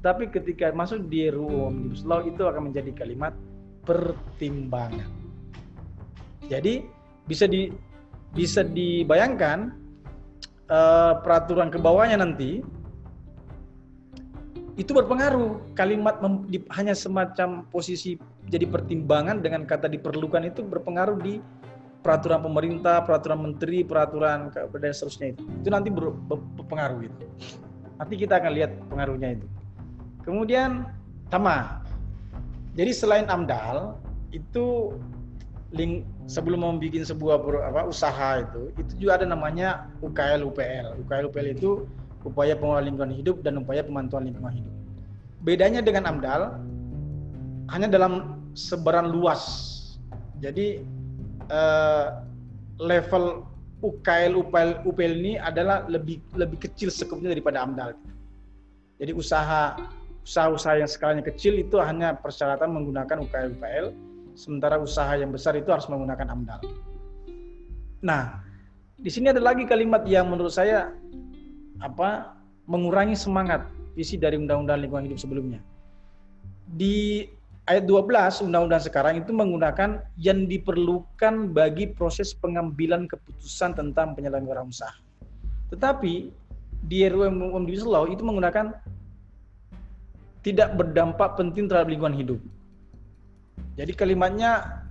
tapi ketika masuk di RUU Omnibus Law itu akan menjadi kalimat pertimbangan. Jadi bisa di bisa dibayangkan uh, peraturan ke bawahnya nanti itu berpengaruh kalimat mem, di, hanya semacam posisi jadi pertimbangan dengan kata diperlukan itu berpengaruh di peraturan pemerintah, peraturan menteri, peraturan dan seterusnya itu. Itu nanti ber, ber, berpengaruh itu. Nanti kita akan lihat pengaruhnya itu. Kemudian sama. Jadi selain AMDAL itu link sebelum membuat sebuah apa usaha itu itu juga ada namanya UKL UPL. UKL UPL itu upaya pengelolaan lingkungan hidup dan upaya pemantauan lingkungan hidup. Bedanya dengan AMDAL hanya dalam sebaran luas. Jadi eh, level UKL UPL, UPL ini adalah lebih lebih kecil sekupnya daripada AMDAL. Jadi usaha usaha-usaha yang skalanya kecil itu hanya persyaratan menggunakan UKL UPL, sementara usaha yang besar itu harus menggunakan AMDAL. Nah, di sini ada lagi kalimat yang menurut saya apa mengurangi semangat visi dari Undang-Undang Lingkungan Hidup sebelumnya. Di ayat 12 Undang-Undang sekarang itu menggunakan yang diperlukan bagi proses pengambilan keputusan tentang penyelenggaraan usaha. Tetapi di RUU Omnibus Law itu menggunakan tidak berdampak penting terhadap lingkungan hidup. Jadi kalimatnya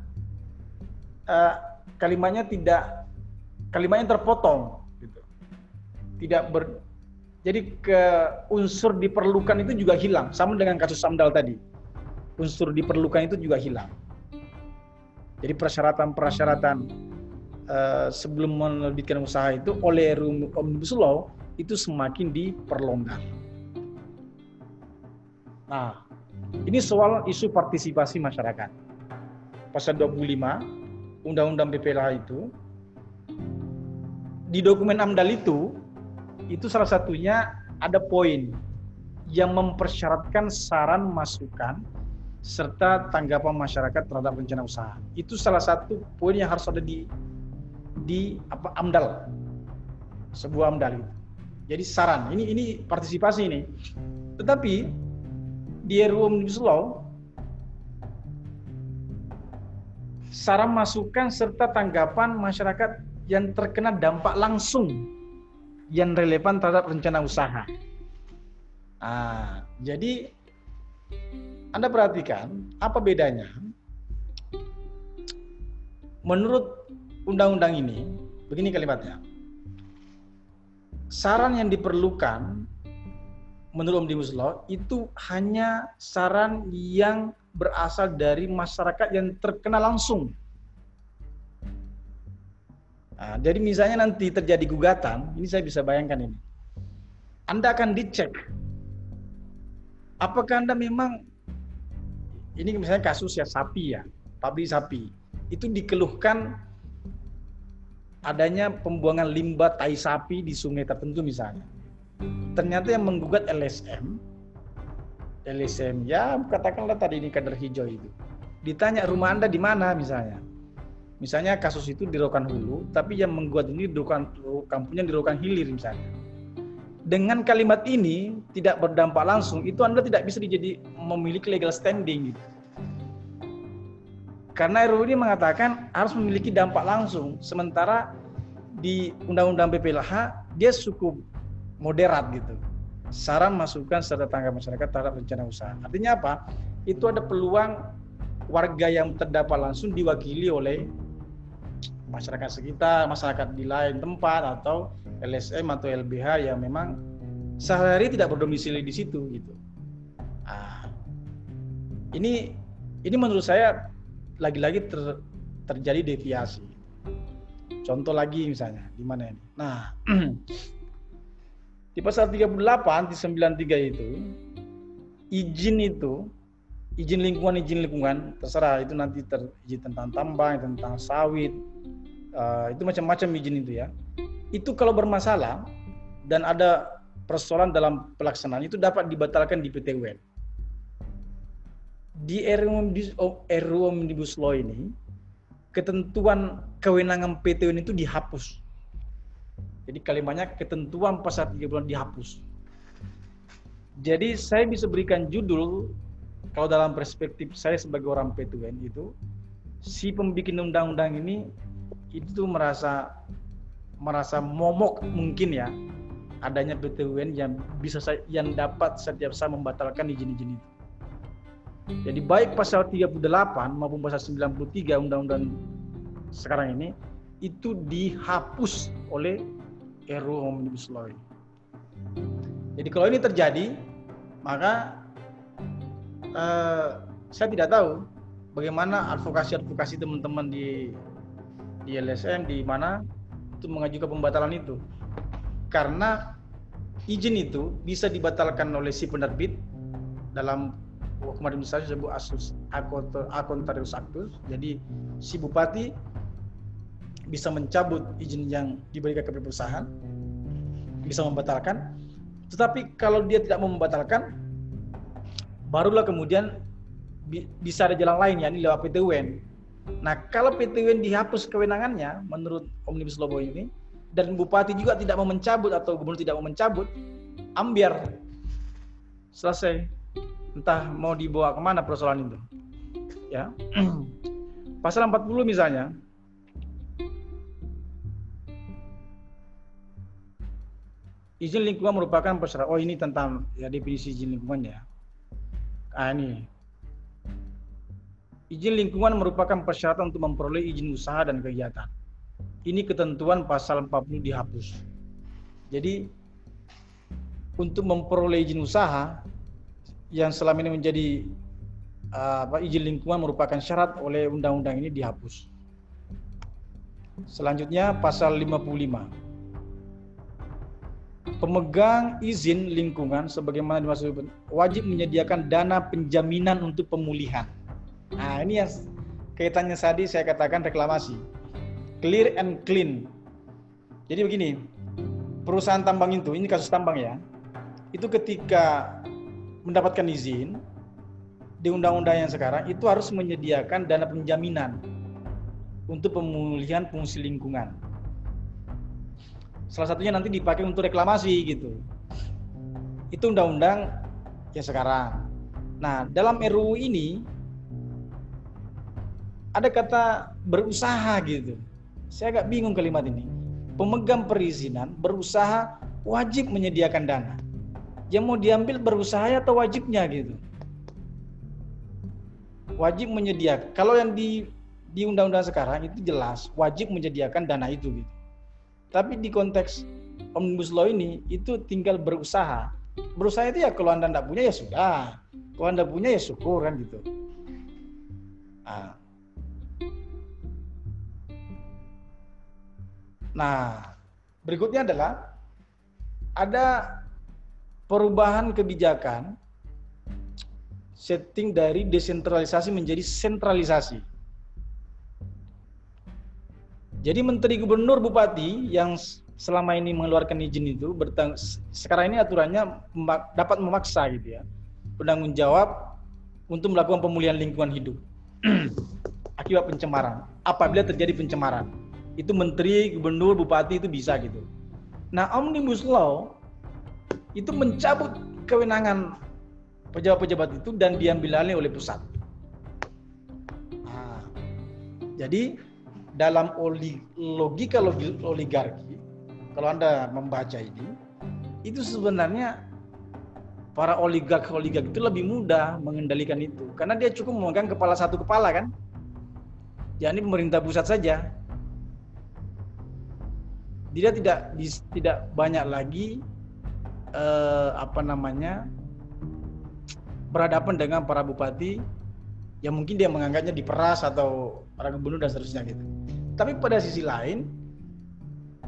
uh, kalimatnya tidak kalimatnya terpotong tidak ber jadi ke unsur diperlukan itu juga hilang sama dengan kasus Samdal tadi. Unsur diperlukan itu juga hilang. Jadi persyaratan-persyaratan uh, sebelum menerbitkan usaha itu oleh Omnibus Law itu semakin diperlonggar. Nah ini soal isu partisipasi masyarakat. Pasal 25 Undang-Undang BPLH itu di dokumen AMDAL itu itu salah satunya ada poin yang mempersyaratkan saran masukan serta tanggapan masyarakat terhadap rencana usaha. Itu salah satu poin yang harus ada di di apa AMDAL. Sebuah AMDAL. Jadi saran, ini ini partisipasi ini. Tetapi di RUU Omnibus Law saran masukan serta tanggapan masyarakat yang terkena dampak langsung yang relevan terhadap rencana usaha. Nah, jadi Anda perhatikan apa bedanya? Menurut undang-undang ini, begini kalimatnya. Saran yang diperlukan menurut Omnibus Law itu hanya saran yang berasal dari masyarakat yang terkena langsung Nah, jadi misalnya nanti terjadi gugatan, ini saya bisa bayangkan ini. Anda akan dicek. Apakah Anda memang ini misalnya kasus ya sapi ya, pabrik sapi. Itu dikeluhkan adanya pembuangan limbah tai sapi di sungai tertentu misalnya. Ternyata yang menggugat LSM, LSM ya katakanlah tadi ini kader hijau itu. Ditanya rumah Anda di mana misalnya Misalnya kasus itu di Rokan Hulu, tapi yang menggugat ini di Rokan, kampungnya di Rokan Hilir misalnya. Dengan kalimat ini tidak berdampak langsung, itu Anda tidak bisa dijadi memiliki legal standing gitu. Karena RUU ini mengatakan harus memiliki dampak langsung, sementara di Undang-Undang BPLH dia cukup moderat gitu. Saran masukan serta tanggapan masyarakat terhadap rencana usaha. Artinya apa? Itu ada peluang warga yang terdampak langsung diwakili oleh masyarakat sekitar, masyarakat di lain tempat atau LSM atau LBH yang memang sehari-hari tidak berdomisili di situ gitu. Ah, ini ini menurut saya lagi-lagi ter, terjadi deviasi. Contoh lagi misalnya di mana ini? Nah, di pasal 38 di 93 itu izin itu izin lingkungan izin lingkungan terserah itu nanti ter, izin tentang tambang tentang sawit uh, itu macam-macam izin itu ya. Itu kalau bermasalah dan ada persoalan dalam pelaksanaan itu dapat dibatalkan di PT. Di RUU Omnibus Law ini ketentuan kewenangan PT itu dihapus. Jadi kalimatnya ketentuan pasal 30 dihapus. Jadi saya bisa berikan judul kalau dalam perspektif saya sebagai orang PT itu si pembikin undang-undang ini itu merasa merasa momok mungkin ya adanya PT UN yang bisa yang dapat setiap saat membatalkan izin-izin itu. Jadi baik pasal 38 maupun pasal 93 Undang-Undang sekarang ini itu dihapus oleh RUU Omnibus Law. Jadi kalau ini terjadi, maka eh, saya tidak tahu bagaimana advokasi-advokasi teman-teman di di LSM di mana itu mengajukan pembatalan itu. Karena izin itu bisa dibatalkan oleh si penerbit dalam hukum administrasi disebut asus akontarius actus. Jadi si bupati bisa mencabut izin yang diberikan kepada perusahaan, bisa membatalkan. Tetapi kalau dia tidak mau membatalkan, barulah kemudian bisa ada jalan lain ya, ini lewat PT UN. Nah, kalau PT UN dihapus kewenangannya menurut Omnibus Law ini, dan bupati juga tidak mau mencabut atau gubernur tidak mau mencabut, ambiar selesai. Entah mau dibawa ke mana persoalan itu. Ya. Pasal 40 misalnya, izin lingkungan merupakan persyaratan. Oh ini tentang ya definisi izin lingkungan ya. Ah ini. Izin lingkungan merupakan persyaratan untuk memperoleh izin usaha dan kegiatan. Ini ketentuan pasal 40 dihapus. Jadi untuk memperoleh izin usaha yang selama ini menjadi uh, apa izin lingkungan merupakan syarat oleh undang-undang ini dihapus. Selanjutnya pasal 55 pemegang izin lingkungan sebagaimana dimaksud wajib menyediakan dana penjaminan untuk pemulihan. Nah, ini yang kaitannya tadi saya katakan reklamasi. Clear and clean. Jadi begini, perusahaan tambang itu, ini kasus tambang ya, itu ketika mendapatkan izin di undang-undang yang sekarang itu harus menyediakan dana penjaminan untuk pemulihan fungsi lingkungan salah satunya nanti dipakai untuk reklamasi gitu. Itu undang-undang yang sekarang. Nah, dalam RUU ini ada kata berusaha gitu. Saya agak bingung kalimat ini. Pemegang perizinan berusaha wajib menyediakan dana. Yang mau diambil berusaha atau wajibnya gitu. Wajib menyediakan. Kalau yang di di undang-undang sekarang itu jelas wajib menyediakan dana itu gitu. Tapi di konteks Omnibus Law ini itu tinggal berusaha. Berusaha itu ya kalau Anda tidak punya ya sudah. Kalau Anda punya ya syukur kan gitu. Nah, nah berikutnya adalah ada perubahan kebijakan setting dari desentralisasi menjadi sentralisasi. Jadi menteri gubernur bupati yang selama ini mengeluarkan izin itu sekarang ini aturannya dapat memaksa gitu ya penanggung jawab untuk melakukan pemulihan lingkungan hidup akibat pencemaran. Apabila terjadi pencemaran, itu menteri, gubernur, bupati itu bisa gitu. Nah, omnibus law itu mencabut kewenangan pejabat-pejabat itu dan diambil alih oleh pusat. Nah, jadi dalam logika oligarki, kalau Anda membaca ini, itu sebenarnya para oligark-oligark itu lebih mudah mengendalikan itu. Karena dia cukup memegang kepala satu kepala kan. Jadi pemerintah pusat saja. Dia tidak tidak banyak lagi eh, apa namanya berhadapan dengan para bupati yang mungkin dia menganggapnya diperas atau para gubernur dan seterusnya gitu. Tapi pada sisi lain,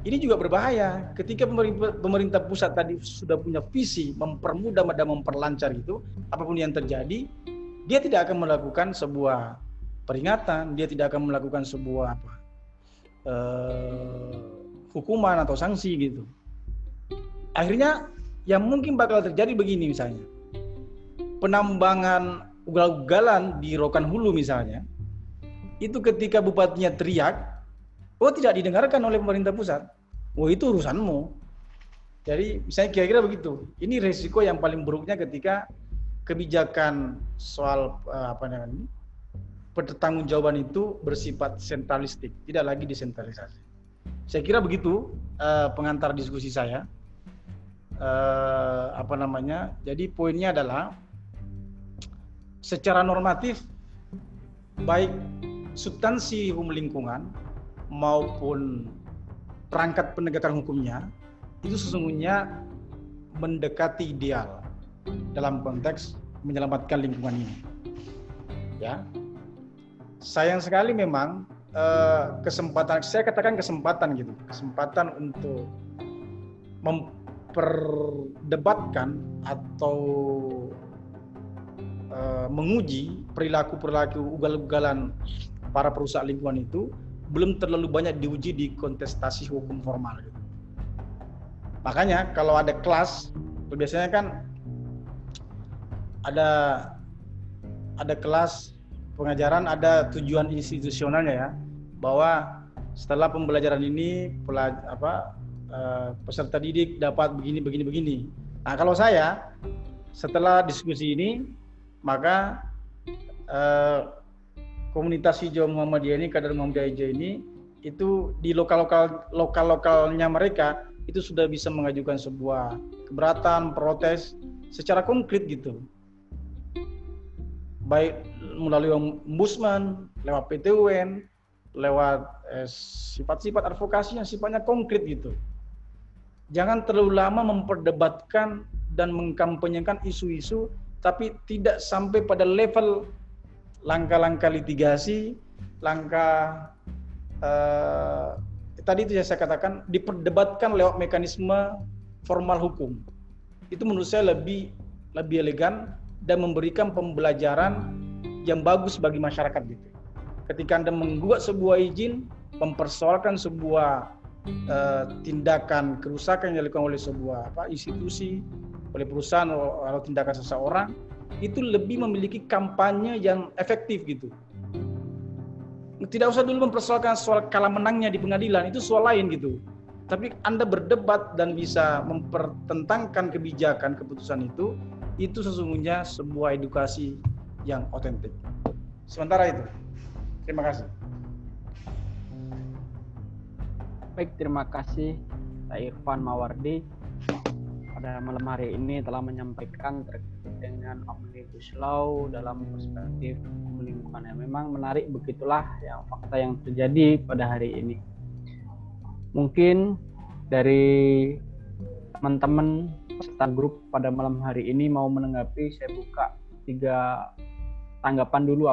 ini juga berbahaya. Ketika pemerintah, pusat tadi sudah punya visi mempermudah dan memperlancar itu, apa pun yang terjadi, dia tidak akan melakukan sebuah peringatan, dia tidak akan melakukan sebuah uh, hukuman atau sanksi gitu. Akhirnya yang mungkin bakal terjadi begini misalnya, penambangan ugal-ugalan di Rokan Hulu misalnya, itu ketika bupatinya teriak, Oh tidak didengarkan oleh pemerintah pusat. Oh itu urusanmu. Jadi misalnya kira-kira begitu. Ini resiko yang paling buruknya ketika kebijakan soal uh, apa namanya pertanggungjawaban itu bersifat sentralistik, tidak lagi desentralisasi. Saya kira begitu uh, pengantar diskusi saya. Uh, apa namanya? Jadi poinnya adalah secara normatif baik substansi hukum lingkungan maupun perangkat penegakan hukumnya itu sesungguhnya mendekati ideal dalam konteks menyelamatkan lingkungan ini. Ya, sayang sekali memang eh, kesempatan saya katakan kesempatan gitu, kesempatan untuk memperdebatkan atau eh, menguji perilaku-perilaku ugal-ugalan para perusahaan lingkungan itu belum terlalu banyak diuji di kontestasi hukum formal. Gitu. Makanya kalau ada kelas, biasanya kan ada ada kelas pengajaran, ada tujuan institusionalnya ya, bahwa setelah pembelajaran ini pelaj apa uh, peserta didik dapat begini begini begini. Nah kalau saya setelah diskusi ini maka uh, komunitas hijau Muhammadiyah ini, kader Muhammadiyah ini itu di lokal-lokal lokal-lokalnya mereka itu sudah bisa mengajukan sebuah keberatan, protes secara konkret gitu. Baik melalui ombudsman, lewat PT Lewat eh, sifat-sifat advokasi yang sifatnya konkret gitu. Jangan terlalu lama memperdebatkan dan mengkampanyekan isu-isu tapi tidak sampai pada level langkah-langkah litigasi, langkah eh, tadi itu yang saya katakan diperdebatkan lewat mekanisme formal hukum. Itu menurut saya lebih lebih elegan dan memberikan pembelajaran yang bagus bagi masyarakat gitu. Ketika Anda menggugat sebuah izin, mempersoalkan sebuah uh, tindakan kerusakan yang dilakukan oleh sebuah apa, institusi, oleh perusahaan atau tindakan seseorang, itu lebih memiliki kampanye yang efektif gitu. Tidak usah dulu mempersoalkan soal kalah menangnya di pengadilan, itu soal lain gitu. Tapi Anda berdebat dan bisa mempertentangkan kebijakan keputusan itu, itu sesungguhnya sebuah edukasi yang otentik. Sementara itu, terima kasih. Baik, terima kasih Pak Irfan Mawardi pada malam hari ini telah menyampaikan terkait dengan omnibus law dalam perspektif lingkungan yang memang menarik begitulah yang fakta yang terjadi pada hari ini. Mungkin dari teman-teman peserta grup pada malam hari ini mau menanggapi saya buka tiga tanggapan dulu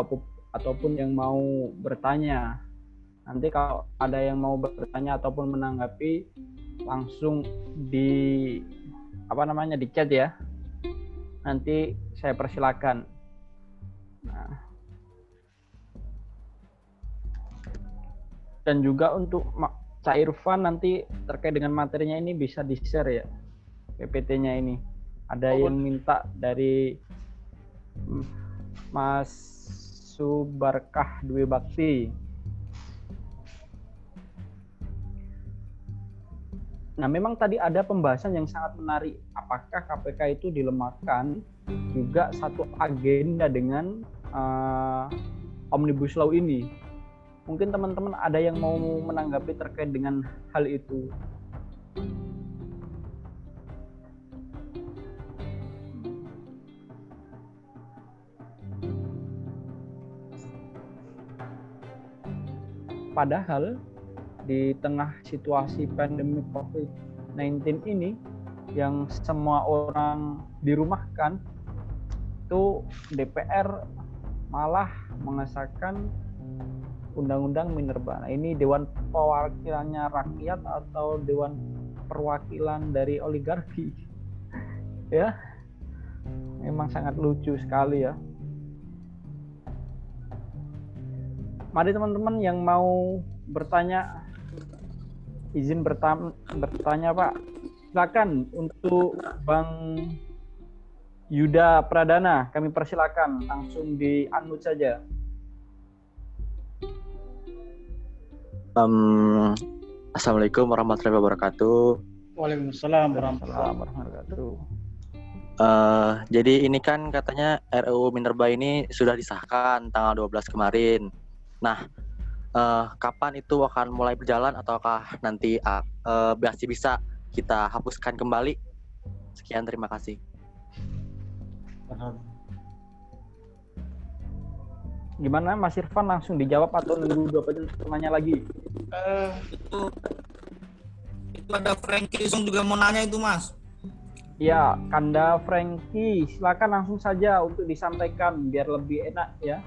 ataupun yang mau bertanya. Nanti kalau ada yang mau bertanya ataupun menanggapi langsung di apa namanya di chat ya nanti saya persilakan nah. dan juga untuk Cak Irfan nanti terkait dengan materinya ini bisa di share ya PPT-nya ini ada oh, yang minta dari Mas Subarkah Dwi Bakti Nah, memang tadi ada pembahasan yang sangat menarik. Apakah KPK itu dilemahkan juga satu agenda dengan uh, omnibus law ini? Mungkin teman-teman ada yang mau menanggapi terkait dengan hal itu. Padahal di tengah situasi pandemi COVID-19 ini yang semua orang dirumahkan itu DPR malah mengesahkan undang-undang minerba. Nah, ini dewan perwakilannya rakyat atau dewan perwakilan dari oligarki. ya. Memang sangat lucu sekali ya. Mari teman-teman yang mau bertanya izin bertam bertanya Pak. Silakan untuk Bang Yuda Pradana, kami persilakan langsung di unmute saja. Um, Assalamualaikum warahmatullahi wabarakatuh. Waalaikumsalam warahmatullahi wabarakatuh. Uh, jadi ini kan katanya RUU Minerba ini sudah disahkan tanggal 12 kemarin. Nah, uh, kapan itu akan mulai berjalan ataukah nanti uh, masih bisa kita hapuskan kembali? Sekian terima kasih. Gimana Mas Irfan langsung dijawab atau nunggu dua pertanyaan lagi? Uh, itu itu ada Frankie Song juga mau nanya itu Mas. Ya, Kanda Frankie, silakan langsung saja untuk disampaikan biar lebih enak ya.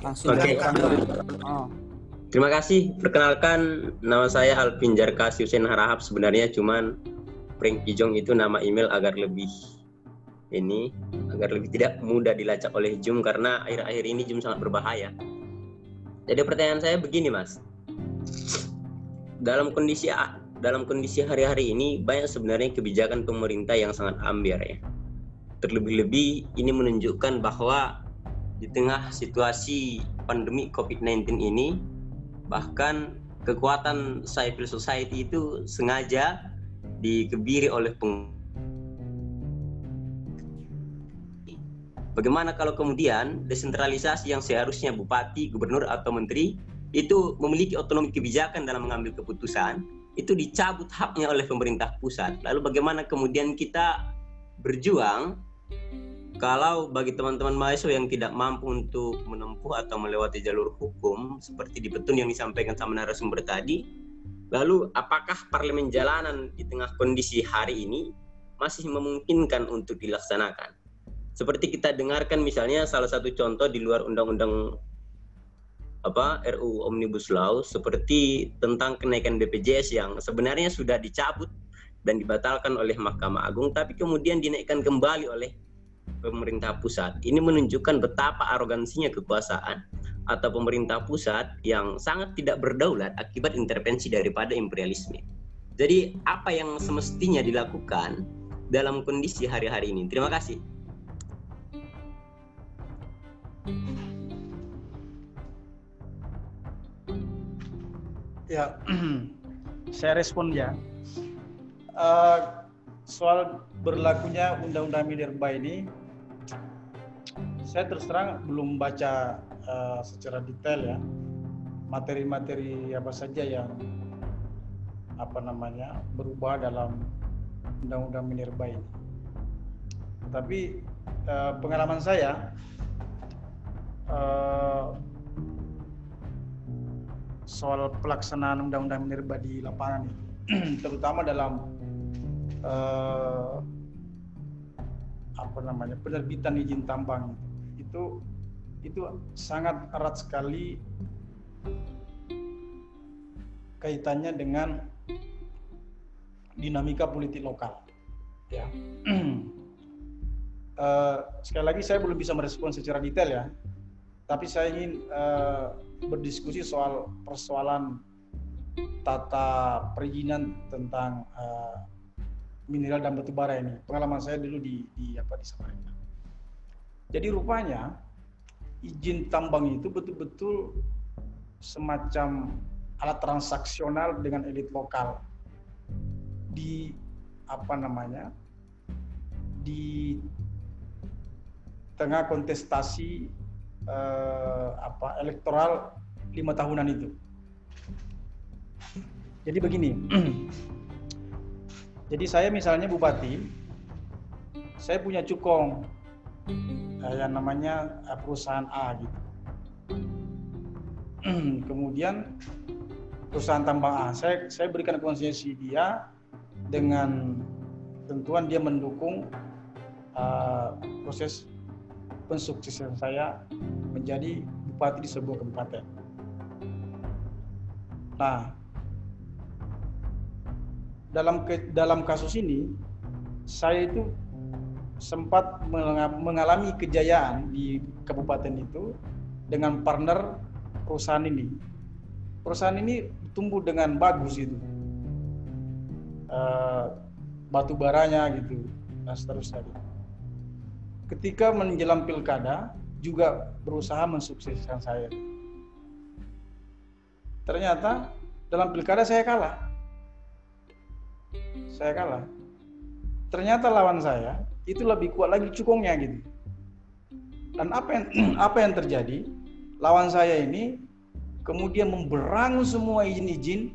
Langsung Oke. Okay. Oh. Terima kasih. Perkenalkan nama saya Alvin Jarkas Hussein Harahap. Sebenarnya cuman Frankie Jong itu nama email agar lebih ini agar lebih tidak mudah dilacak oleh Zoom karena akhir-akhir ini Zoom sangat berbahaya. Jadi pertanyaan saya begini Mas, dalam kondisi dalam kondisi hari-hari ini banyak sebenarnya kebijakan pemerintah yang sangat ambiar ya. Terlebih-lebih ini menunjukkan bahwa di tengah situasi pandemi COVID-19 ini bahkan kekuatan civil society itu sengaja dikebiri oleh peng Bagaimana kalau kemudian desentralisasi yang seharusnya bupati, gubernur atau menteri itu memiliki otonomi kebijakan dalam mengambil keputusan, itu dicabut haknya oleh pemerintah pusat. Lalu bagaimana kemudian kita berjuang kalau bagi teman-teman mahasiswa yang tidak mampu untuk menempuh atau melewati jalur hukum seperti di petun yang disampaikan sama narasumber tadi, lalu apakah parlemen jalanan di tengah kondisi hari ini masih memungkinkan untuk dilaksanakan? Seperti kita dengarkan misalnya salah satu contoh di luar undang-undang apa RU Omnibus Law seperti tentang kenaikan BPJS yang sebenarnya sudah dicabut dan dibatalkan oleh Mahkamah Agung tapi kemudian dinaikkan kembali oleh pemerintah pusat. Ini menunjukkan betapa arogansinya kekuasaan atau pemerintah pusat yang sangat tidak berdaulat akibat intervensi daripada imperialisme. Jadi apa yang semestinya dilakukan dalam kondisi hari-hari ini? Terima kasih. Ya, saya respon ya. Uh, soal berlakunya Undang-Undang Minerba ini, saya terus terang belum baca uh, secara detail ya materi-materi apa saja yang apa namanya berubah dalam Undang-Undang Minerba ini. Tapi uh, pengalaman saya uh, soal pelaksanaan undang-undang minerba di lapangan itu, terutama dalam uh, apa namanya penerbitan izin tambang itu itu sangat erat sekali kaitannya dengan dinamika politik lokal ya uh, sekali lagi saya belum bisa merespon secara detail ya tapi saya ingin uh, berdiskusi soal persoalan tata perizinan tentang uh, mineral dan batu bara ini. Pengalaman saya dulu di, di apa di Samarinda. Jadi rupanya izin tambang itu betul-betul semacam alat transaksional dengan elit lokal di apa namanya di tengah kontestasi eh, apa elektoral lima tahunan itu. Jadi begini, jadi saya misalnya bupati, saya punya cukong yang namanya eh, perusahaan A gitu. Kemudian perusahaan tambang A, saya saya berikan konsesi dia dengan tentuan dia mendukung uh, proses pensuksesan saya menjadi bupati di sebuah kabupaten. Nah, dalam ke, dalam kasus ini saya itu sempat mengalami kejayaan di kabupaten itu dengan partner perusahaan ini. Perusahaan ini tumbuh dengan bagus itu, uh, batu baranya gitu dan seterusnya. Gitu ketika menjelang pilkada juga berusaha mensukseskan saya. Ternyata dalam pilkada saya kalah. Saya kalah. Ternyata lawan saya itu lebih kuat lagi cukongnya gitu. Dan apa yang apa yang terjadi? Lawan saya ini kemudian memberangus semua izin-izin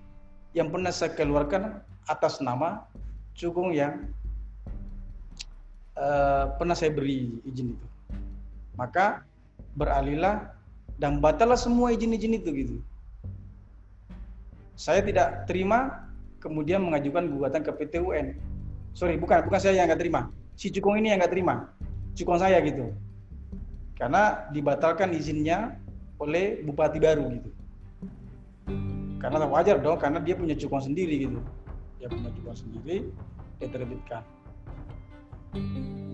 yang pernah saya keluarkan atas nama cukong yang uh, pernah saya beri izin itu. Maka beralihlah dan batallah semua izin-izin itu gitu. Saya tidak terima kemudian mengajukan gugatan ke PT UN. Sorry, bukan bukan saya yang nggak terima. Si Cukong ini yang nggak terima. Cukong saya gitu. Karena dibatalkan izinnya oleh bupati baru gitu. Karena wajar dong, karena dia punya Cukong sendiri gitu. Dia punya Cukong sendiri, dia terbitkan.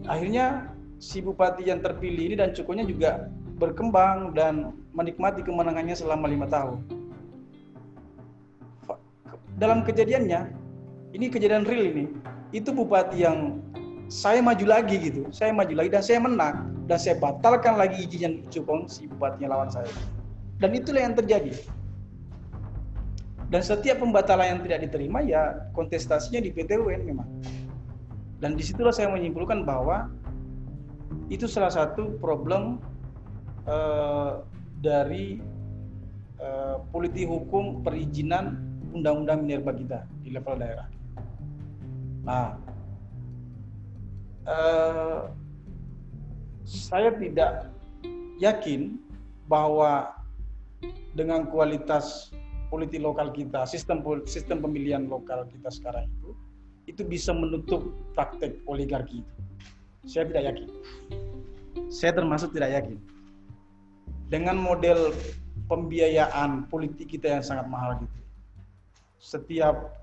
Akhirnya si bupati yang terpilih ini dan Cukongnya juga berkembang dan menikmati kemenangannya selama lima tahun. Dalam kejadiannya, ini kejadian real ini, itu bupati yang saya maju lagi gitu, saya maju lagi dan saya menang dan saya batalkan lagi izinnya Cukong si bupatinya lawan saya. Dan itulah yang terjadi. Dan setiap pembatalan yang tidak diterima ya kontestasinya di PT UN memang. Dan di situlah saya menyimpulkan bahwa itu salah satu problem Eh, dari uh, politik hukum perizinan undang-undang minerba kita di level daerah. Nah, uh, saya tidak yakin bahwa dengan kualitas politik lokal kita, sistem sistem pemilihan lokal kita sekarang itu, itu bisa menutup praktek oligarki itu. Saya tidak yakin. Saya termasuk tidak yakin dengan model pembiayaan politik kita yang sangat mahal gitu. Setiap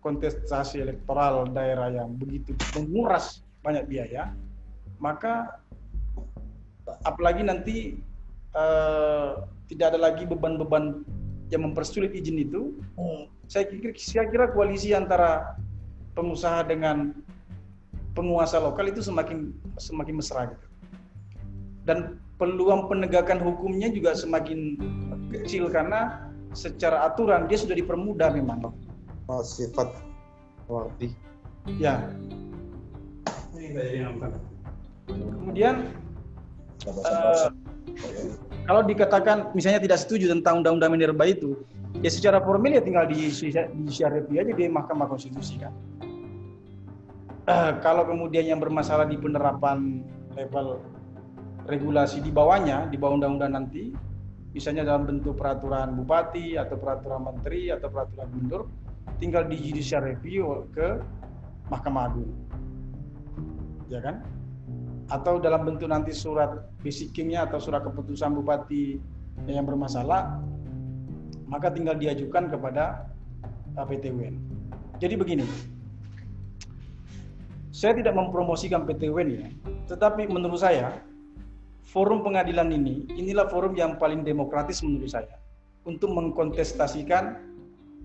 kontestasi elektoral daerah yang begitu menguras banyak biaya, maka apalagi nanti uh, tidak ada lagi beban-beban yang mempersulit izin itu, saya kira saya kira koalisi antara pengusaha dengan penguasa lokal itu semakin semakin mesra gitu. Dan peluang penegakan hukumnya juga semakin kecil karena secara aturan dia sudah dipermudah memang. Oh, sifat. Ya. Kemudian uh, kalau dikatakan misalnya tidak setuju tentang undang-undang minerba itu, ya secara formal ya tinggal di di aja di Mahkamah Konstitusi kan. Uh, kalau kemudian yang bermasalah di penerapan level regulasi di bawahnya, di bawah undang-undang nanti, misalnya dalam bentuk peraturan bupati atau peraturan menteri atau peraturan gubernur, tinggal di judicial review ke Mahkamah Agung. Ya kan? Atau dalam bentuk nanti surat basicingnya atau surat keputusan bupati yang bermasalah, maka tinggal diajukan kepada PT UN. Jadi begini, saya tidak mempromosikan PT ya, tetapi menurut saya forum pengadilan ini, inilah forum yang paling demokratis menurut saya untuk mengkontestasikan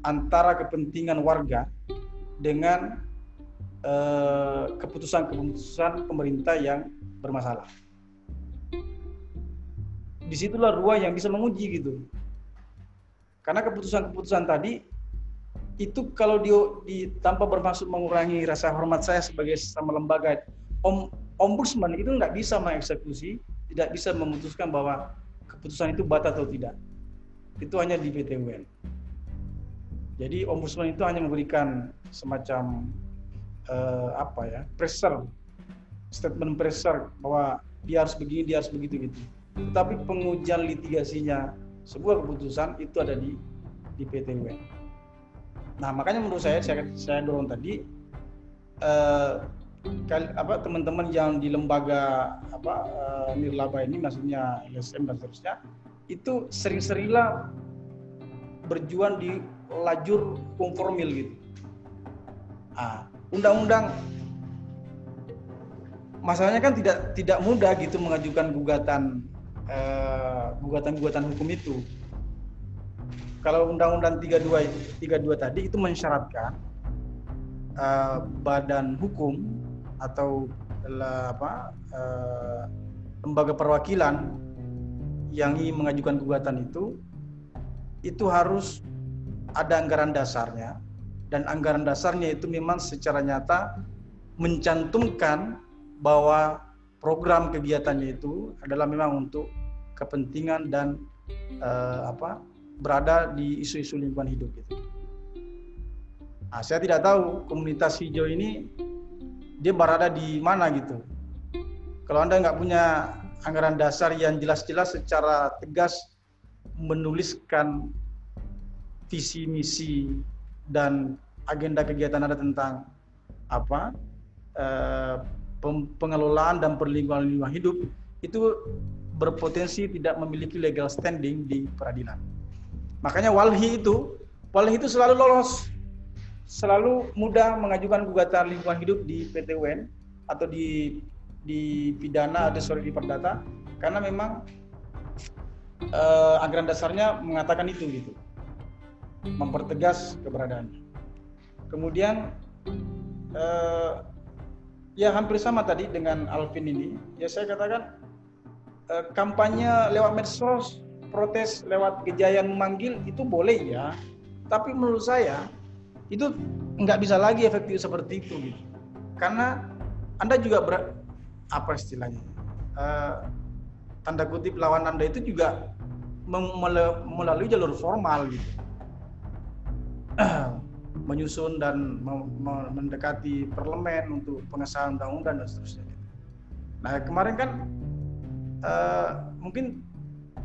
antara kepentingan warga dengan eh, keputusan-keputusan pemerintah yang bermasalah. Di situlah ruang yang bisa menguji gitu. Karena keputusan-keputusan tadi itu kalau dia di, tanpa bermaksud mengurangi rasa hormat saya sebagai sama lembaga om, ombudsman itu nggak bisa mengeksekusi tidak bisa memutuskan bahwa keputusan itu batal atau tidak. Itu hanya di PT UN. Jadi ombudsman itu hanya memberikan semacam uh, apa ya pressure, statement pressure bahwa dia harus begini, dia harus begitu gitu. Tetapi pengujian litigasinya sebuah keputusan itu ada di di PT UN. Nah makanya menurut saya saya, saya dorong tadi kali, apa teman-teman yang di lembaga apa uh, nirlaba ini maksudnya LSM dan seterusnya itu sering-seringlah berjuang di lajur konformil gitu. Ah, undang-undang masalahnya kan tidak tidak mudah gitu mengajukan gugatan uh, gugatan-gugatan hukum itu. Kalau undang-undang 32 32 tadi itu mensyaratkan uh, badan hukum atau apa uh, lembaga perwakilan yang ingin mengajukan gugatan itu itu harus ada anggaran dasarnya dan anggaran dasarnya itu memang secara nyata mencantumkan bahwa program kegiatannya itu adalah memang untuk kepentingan dan eh, apa berada di isu-isu lingkungan hidup gitu. Nah, saya tidak tahu komunitas hijau ini dia berada di mana gitu. Kalau anda nggak punya anggaran dasar yang jelas-jelas secara tegas menuliskan visi misi dan agenda kegiatan anda tentang apa eh, pengelolaan dan perlindungan lingkungan hidup itu berpotensi tidak memiliki legal standing di peradilan. Makanya walhi itu, walhi itu selalu lolos, selalu mudah mengajukan gugatan lingkungan hidup di PT UN atau di di pidana atau sorry di perdata karena memang uh, anggaran dasarnya mengatakan itu gitu mempertegas keberadaannya. Kemudian uh, ya hampir sama tadi dengan Alvin ini. Ya saya katakan uh, kampanye lewat medsos protes lewat gejayan memanggil itu boleh ya. Tapi menurut saya itu nggak bisa lagi efektif seperti itu gitu. Karena anda juga ber, apa istilahnya uh, tanda kutip lawan anda itu juga melalui jalur formal gitu menyusun dan mendekati parlemen untuk pengesahan undang-undang dan seterusnya. Nah kemarin kan uh, mungkin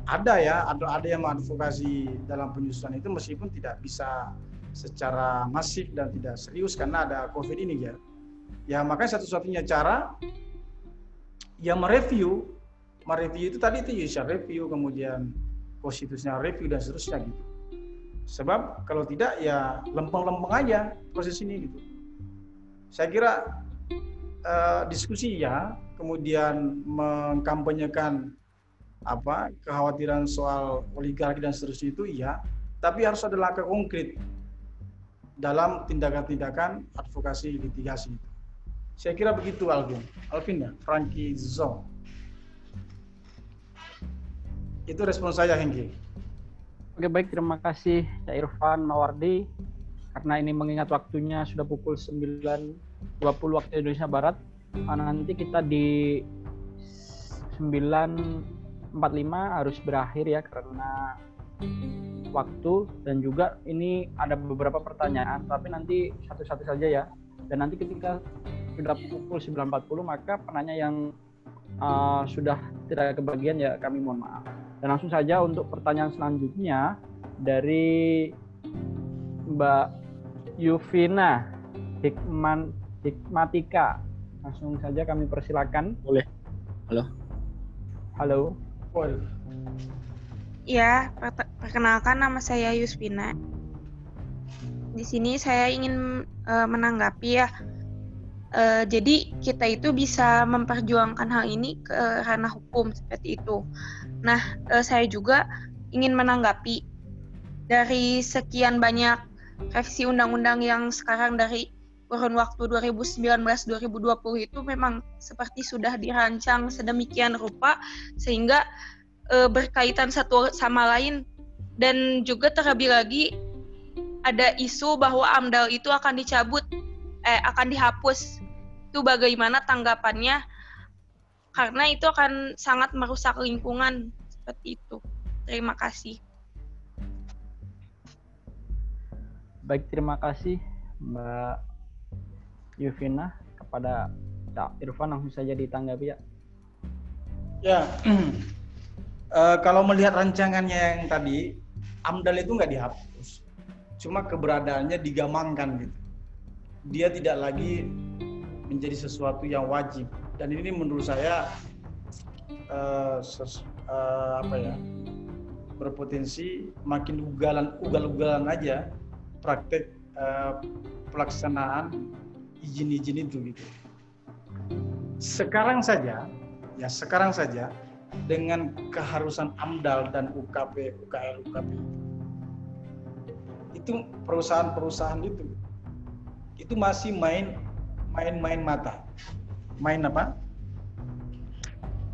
ada ya ada ada yang mengadvokasi dalam penyusunan itu meskipun tidak bisa secara masif dan tidak serius karena ada covid ini ya. Ya makanya satu-satunya cara yang mereview mereview itu tadi itu judicial review kemudian konstitusional review dan seterusnya gitu sebab kalau tidak ya lempeng-lempeng aja proses ini gitu saya kira uh, diskusi ya kemudian mengkampanyekan apa kekhawatiran soal oligarki dan seterusnya itu iya tapi harus ada langkah konkret dalam tindakan-tindakan advokasi litigasi saya kira begitu Alvin. Alvin ya, Frankie Zong. Itu respon saya Hengki. Oke baik, terima kasih Cak Irfan Mawardi. Karena ini mengingat waktunya sudah pukul 9.20 waktu Indonesia Barat. Nanti kita di 9.45 harus berakhir ya karena waktu dan juga ini ada beberapa pertanyaan tapi nanti satu-satu saja ya dan nanti ketika sudah pukul 9.40 maka penanya yang uh, sudah tidak kebagian ya kami mohon maaf. Dan langsung saja untuk pertanyaan selanjutnya dari Mbak Yuvina Hikman Hikmatika. Langsung saja kami persilakan. Boleh. Halo. Halo. Boleh. Ya, perkenalkan nama saya Yusvina. Di sini saya ingin uh, menanggapi ya Uh, jadi kita itu bisa memperjuangkan hal ini ke ranah hukum seperti itu. Nah, uh, saya juga ingin menanggapi dari sekian banyak revisi undang-undang yang sekarang dari kurun waktu 2019-2020 itu memang seperti sudah dirancang sedemikian rupa sehingga e, berkaitan satu sama lain. Dan juga terlebih lagi ada isu bahwa AMDAL itu akan dicabut eh akan dihapus. Itu bagaimana tanggapannya karena itu akan sangat merusak lingkungan. Seperti itu. Terima kasih. Baik terima kasih Mbak Yuvina kepada Cak Irfan langsung saja ditanggapi ya. Ya. Uh, kalau melihat rancangannya yang tadi AMDAL itu nggak dihapus. Cuma keberadaannya digamangkan gitu. Dia tidak lagi menjadi sesuatu yang wajib dan ini menurut saya uh, ses, uh, apa ya berpotensi makin ugalan ugal-ugalan aja praktek uh, pelaksanaan izin-izin itu gitu. Sekarang saja ya sekarang saja dengan keharusan AMDAL dan UKP UKL UKP itu perusahaan-perusahaan itu itu masih main main-main mata main apa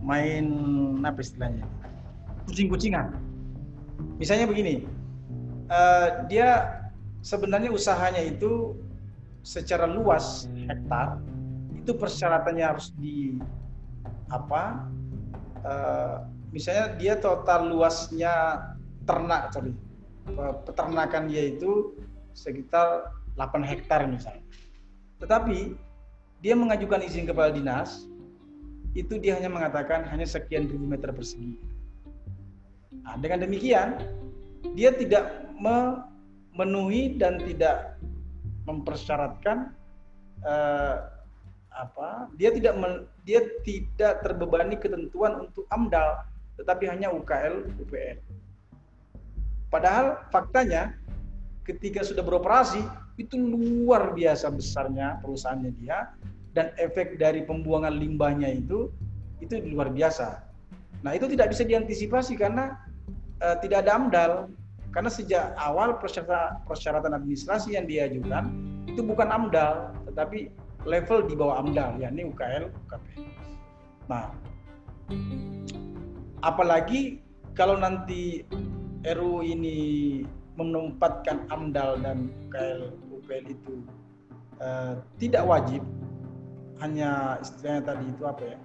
main apa istilahnya kucing-kucingan misalnya begini uh, dia sebenarnya usahanya itu secara luas hektar itu persyaratannya harus di apa? eh, misalnya dia total luasnya ternak, sorry, pe- peternakan dia itu sekitar 8 hektar misalnya. Tetapi dia mengajukan izin kepala dinas, itu dia hanya mengatakan hanya sekian ribu meter persegi. Nah, dengan demikian, dia tidak memenuhi dan tidak mempersyaratkan eh, apa? Dia tidak men- dia tidak terbebani ketentuan untuk AMDAL, tetapi hanya UKL UPL. Padahal faktanya ketika sudah beroperasi itu luar biasa besarnya perusahaannya dia dan efek dari pembuangan limbahnya itu itu luar biasa. Nah itu tidak bisa diantisipasi karena eh, tidak ada AMDAL karena sejak awal persyaratan, persyaratan administrasi yang diajukan itu bukan AMDAL tetapi level di bawah AMDAL yakni UKL UKP. Nah apalagi kalau nanti RU ini menempatkan AMDAL dan UKL UPL itu eh, tidak wajib hanya istilahnya tadi itu apa ya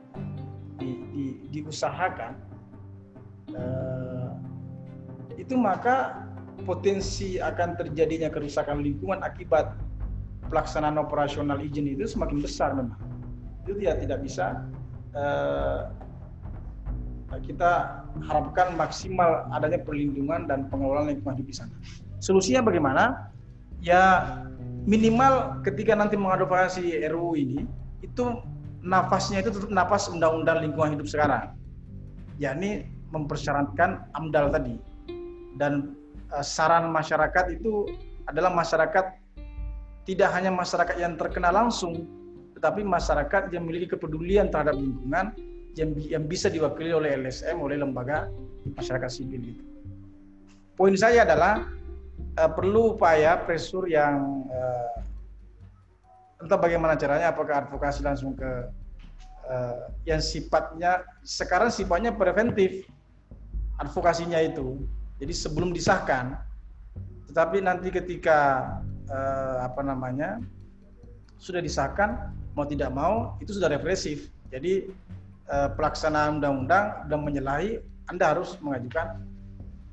di, di, diusahakan eh, itu maka potensi akan terjadinya kerusakan lingkungan akibat pelaksanaan operasional izin itu semakin besar memang itu tidak tidak bisa eh, kita harapkan maksimal adanya perlindungan dan pengelolaan lingkungan di sana. Solusinya bagaimana? Ya minimal ketika nanti mengadvokasi RUU ini itu nafasnya itu tetap nafas undang-undang lingkungan hidup sekarang. yakni mempersyaratkan AMDAL tadi. Dan eh, saran masyarakat itu adalah masyarakat tidak hanya masyarakat yang terkena langsung, tetapi masyarakat yang memiliki kepedulian terhadap lingkungan yang, yang bisa diwakili oleh LSM, oleh lembaga masyarakat sipil itu. Poin saya adalah eh, perlu upaya presur yang eh, entah bagaimana caranya, apakah advokasi langsung ke eh, yang sifatnya sekarang sifatnya preventif advokasinya itu. Jadi sebelum disahkan, tetapi nanti ketika eh, apa namanya sudah disahkan mau tidak mau itu sudah represif. Jadi eh, pelaksanaan undang-undang dan menyalahi Anda harus mengajukan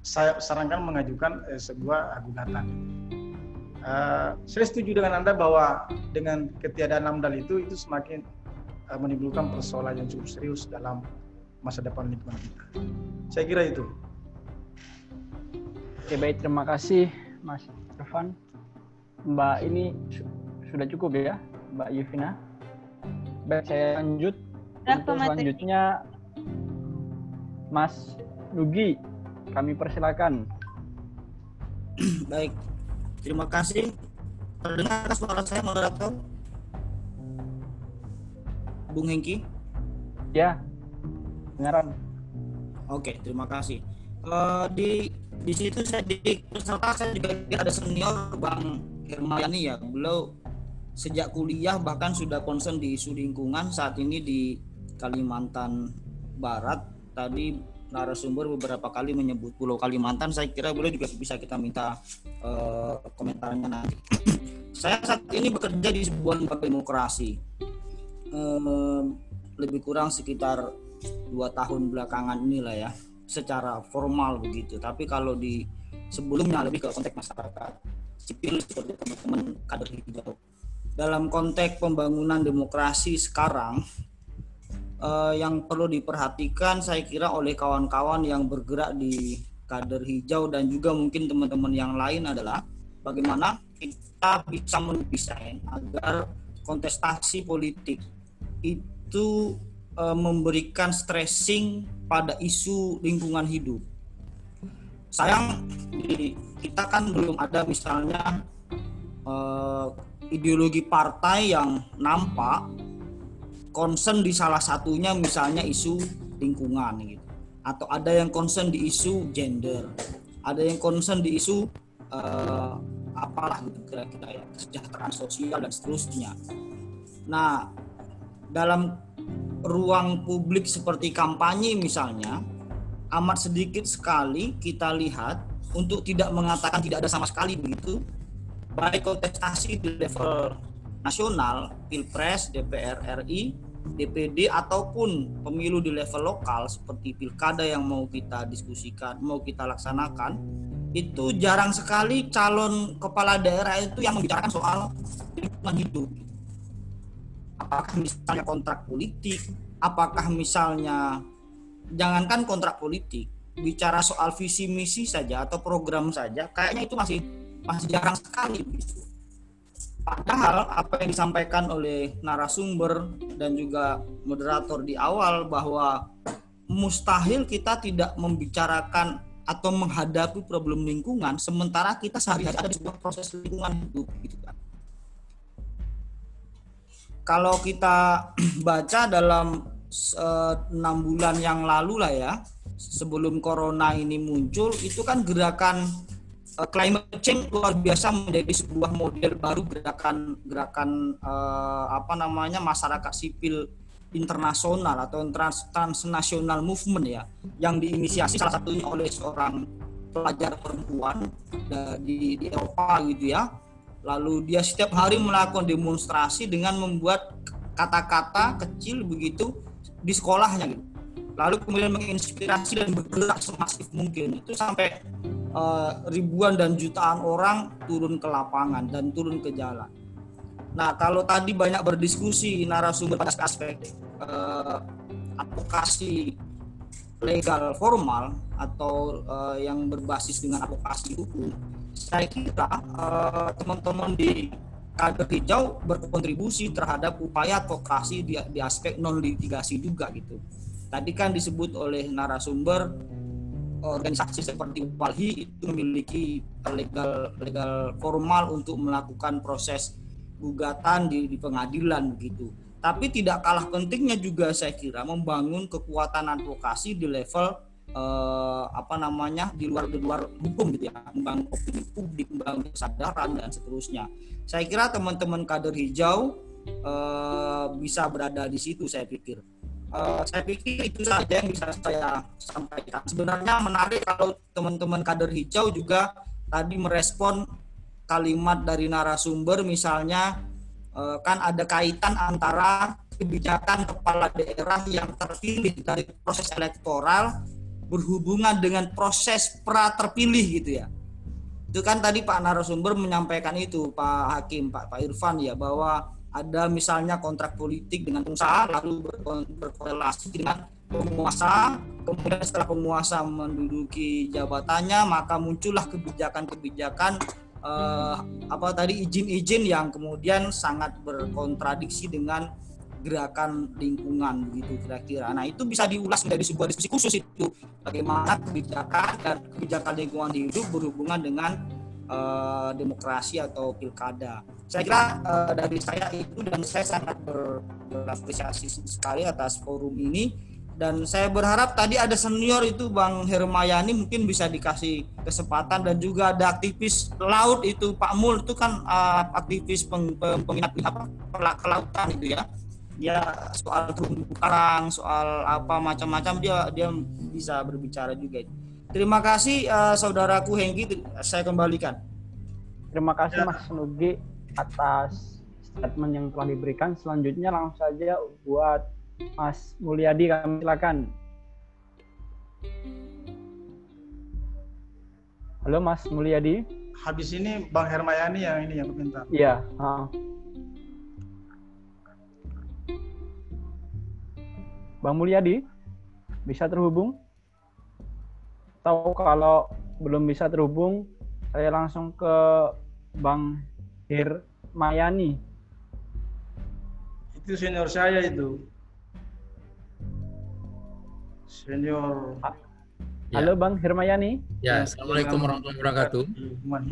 saya sarankan mengajukan eh, sebuah gugatan. Eh, saya setuju dengan Anda bahwa dengan ketiadaan AMDAL itu itu semakin eh, menimbulkan persoalan yang cukup serius dalam masa depan lingkungan kita. Saya kira itu. Oke baik terima kasih Mas Irfan. Mbak ini su- sudah cukup ya Mbak Yuvina. Baik saya lanjut untuk selanjutnya Mas Nugi kami persilakan. Baik. Terima kasih. Terdengar suara saya moderator? Bung Hengki? Ya, dengaran. Oke, terima kasih. Eh, di di situ saya di peserta saya juga ada senior Bang Hermayani ya. Beliau sejak kuliah bahkan sudah concern di isu lingkungan saat ini di Kalimantan Barat. Tadi narasumber beberapa kali menyebut Pulau Kalimantan. Saya kira beliau juga bisa kita minta eh, komentarnya nanti. saya saat ini bekerja di sebuah lembaga demokrasi. Eh, lebih kurang sekitar dua tahun belakangan inilah ya secara formal begitu tapi kalau di sebelumnya lebih ke konteks masyarakat sipil seperti teman-teman kader hijau dalam konteks pembangunan demokrasi sekarang eh, yang perlu diperhatikan saya kira oleh kawan-kawan yang bergerak di kader hijau dan juga mungkin teman-teman yang lain adalah bagaimana kita bisa mendesain agar kontestasi politik itu eh, memberikan stressing pada isu lingkungan hidup. Sayang kita kan belum ada misalnya eh, ideologi partai yang nampak concern di salah satunya misalnya isu lingkungan gitu. Atau ada yang concern di isu gender, ada yang concern di isu eh, apalah gitu kira-kira ya kesejahteraan sosial dan seterusnya. Nah, dalam ruang publik seperti kampanye misalnya amat sedikit sekali kita lihat untuk tidak mengatakan tidak ada sama sekali begitu baik kontestasi di level nasional, Pilpres, DPR RI, DPD ataupun pemilu di level lokal seperti pilkada yang mau kita diskusikan, mau kita laksanakan, itu jarang sekali calon kepala daerah itu yang membicarakan soal lingkungan hidup. Apakah misalnya kontrak politik, apakah misalnya jangankan kontrak politik, bicara soal visi misi saja atau program saja, kayaknya itu masih masih jarang sekali. Padahal apa yang disampaikan oleh narasumber dan juga moderator di awal bahwa mustahil kita tidak membicarakan atau menghadapi problem lingkungan sementara kita sehari-hari ada di sebuah proses lingkungan hidup gitu kan. Kalau kita baca dalam eh, enam bulan yang lalu lah ya sebelum corona ini muncul itu kan gerakan uh, climate change luar biasa menjadi sebuah model baru gerakan gerakan uh, apa namanya masyarakat sipil internasional atau trans transnasional movement ya yang diinisiasi salah satunya oleh seorang pelajar perempuan di, di Eropa gitu ya. Lalu dia setiap hari melakukan demonstrasi dengan membuat kata-kata kecil begitu di sekolahnya gitu lalu kemudian menginspirasi dan bergerak semasif mungkin itu sampai uh, ribuan dan jutaan orang turun ke lapangan dan turun ke jalan. Nah kalau tadi banyak berdiskusi narasumber pada aspek uh, advokasi legal formal atau uh, yang berbasis dengan advokasi hukum, saya kira teman-teman uh, di kader hijau berkontribusi terhadap upaya advokasi di, di aspek non litigasi juga gitu Tadi kan disebut oleh narasumber organisasi seperti Walhi itu memiliki legal legal formal untuk melakukan proses gugatan di, di pengadilan begitu. Tapi tidak kalah pentingnya juga saya kira membangun kekuatan advokasi di level eh, apa namanya di luar di luar hukum gitu ya, membangun opini publik, membangun kesadaran dan seterusnya. Saya kira teman-teman kader hijau eh, bisa berada di situ saya pikir uh, saya pikir itu saja yang bisa saya sampaikan. Sebenarnya menarik kalau teman-teman kader hijau juga tadi merespon kalimat dari narasumber misalnya uh, kan ada kaitan antara kebijakan kepala daerah yang terpilih dari proses elektoral berhubungan dengan proses pra terpilih gitu ya. Itu kan tadi Pak narasumber menyampaikan itu Pak Hakim, Pak Pak Irfan ya bahwa ada misalnya kontrak politik dengan pengusaha lalu berkorelasi dengan penguasa kemudian setelah penguasa menduduki jabatannya maka muncullah kebijakan-kebijakan eh, apa tadi izin-izin yang kemudian sangat berkontradiksi dengan gerakan lingkungan gitu kira-kira. Nah itu bisa diulas menjadi sebuah diskusi khusus itu bagaimana kebijakan dan kebijakan lingkungan hidup berhubungan dengan uh, demokrasi atau pilkada. Saya kira uh, dari saya itu dan saya sangat ber, berapresiasi sekali atas forum ini dan saya berharap tadi ada senior itu Bang Hermayani mungkin bisa dikasih kesempatan dan juga ada aktivis laut itu Pak Mul itu kan uh, aktivis peng, peng, penginap apa kelautan itu ya dia soal terumbu karang soal apa macam-macam dia dia bisa berbicara juga itu. Terima kasih uh, saudaraku Hengki, saya kembalikan. Terima kasih ya. Mas Nugi atas statement yang telah diberikan. Selanjutnya langsung saja buat Mas Mulyadi kami silakan. Halo Mas Mulyadi. Habis ini Bang Hermayani yang ini yang minta. Iya. Uh. Bang Mulyadi, bisa terhubung? Tahu kalau belum bisa terhubung, saya langsung ke Bang Hir Mayani. Itu senior saya itu. Senior. Ya. Halo Bang Hirmayani. Ya, Assalamualaikum warahmatullahi wabarakatuh.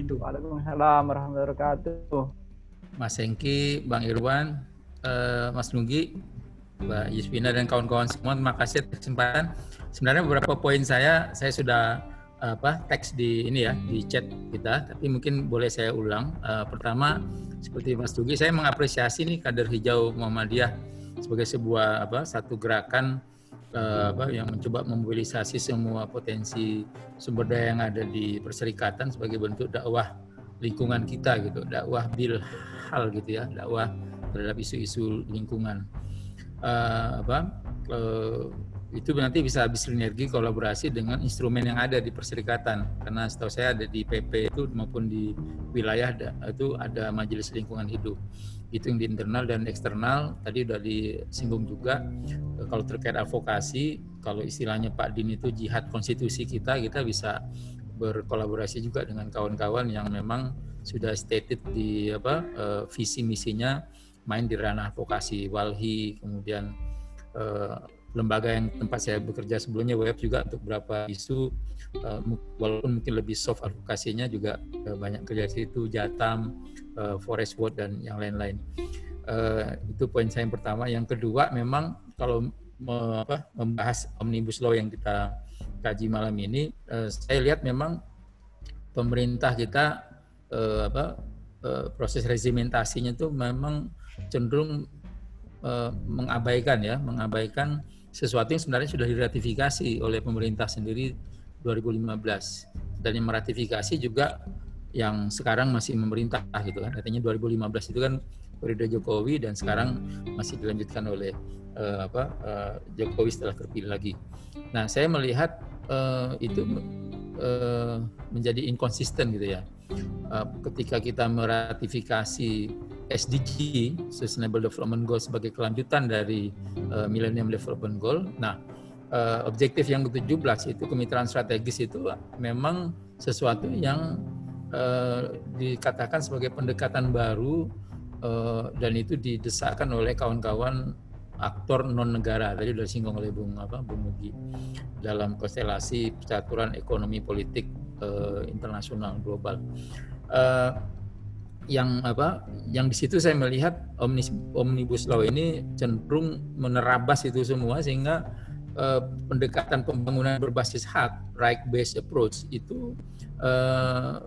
Hidup. Waalaikumsalam warahmatullahi wabarakatuh. Mas Hengki, Bang Irwan, uh, Mas Nugi, Mbak Yusfina dan kawan-kawan semua, terima kasih atas kesempatan sebenarnya beberapa poin saya saya sudah apa teks di ini ya di chat kita tapi mungkin boleh saya ulang. Uh, pertama seperti Mas Tugi saya mengapresiasi nih kader hijau Muhammadiyah sebagai sebuah apa satu gerakan uh, apa yang mencoba memobilisasi semua potensi sumber daya yang ada di perserikatan sebagai bentuk dakwah lingkungan kita gitu dakwah bil hal gitu ya dakwah terhadap isu-isu lingkungan. Uh, apa uh, itu nanti bisa bersinergi kolaborasi dengan instrumen yang ada di perserikatan. Karena setahu saya ada di PP itu maupun di wilayah itu ada majelis lingkungan hidup. Itu yang di internal dan eksternal tadi sudah disinggung juga. Kalau terkait advokasi kalau istilahnya Pak Din itu jihad konstitusi kita kita bisa berkolaborasi juga dengan kawan-kawan yang memang sudah stated di apa uh, visi misinya main di ranah advokasi walhi kemudian uh, lembaga yang tempat saya bekerja sebelumnya web juga untuk beberapa isu uh, walaupun mungkin lebih soft advokasinya juga uh, banyak kerja di situ Jatam, uh, Forest Watch dan yang lain-lain. Uh, itu poin saya yang pertama. Yang kedua memang kalau me, apa, membahas omnibus law yang kita kaji malam ini, uh, saya lihat memang pemerintah kita uh, apa uh, proses regimentasinya itu memang cenderung mengabaikan ya, mengabaikan sesuatu yang sebenarnya sudah diratifikasi oleh pemerintah sendiri 2015 dan yang meratifikasi juga yang sekarang masih memerintah gitu kan. Artinya 2015 itu kan periode Jokowi dan sekarang masih dilanjutkan oleh uh, apa uh, Jokowi setelah terpilih lagi. Nah saya melihat uh, itu uh, menjadi inkonsisten gitu ya. Uh, ketika kita meratifikasi SDG Sustainable Development Goal sebagai kelanjutan dari uh, Millennium Development Goal. Nah, uh, objektif yang ke-17 itu kemitraan strategis itu memang sesuatu yang uh, dikatakan sebagai pendekatan baru uh, dan itu didesakkan oleh kawan-kawan aktor non negara tadi sudah singgung oleh Bung apa Bung Mugi dalam konstelasi percaturan ekonomi politik uh, internasional global. Uh, yang apa yang di situ saya melihat omnibus law ini cenderung menerabas itu semua sehingga uh, pendekatan pembangunan berbasis hak right based approach itu uh,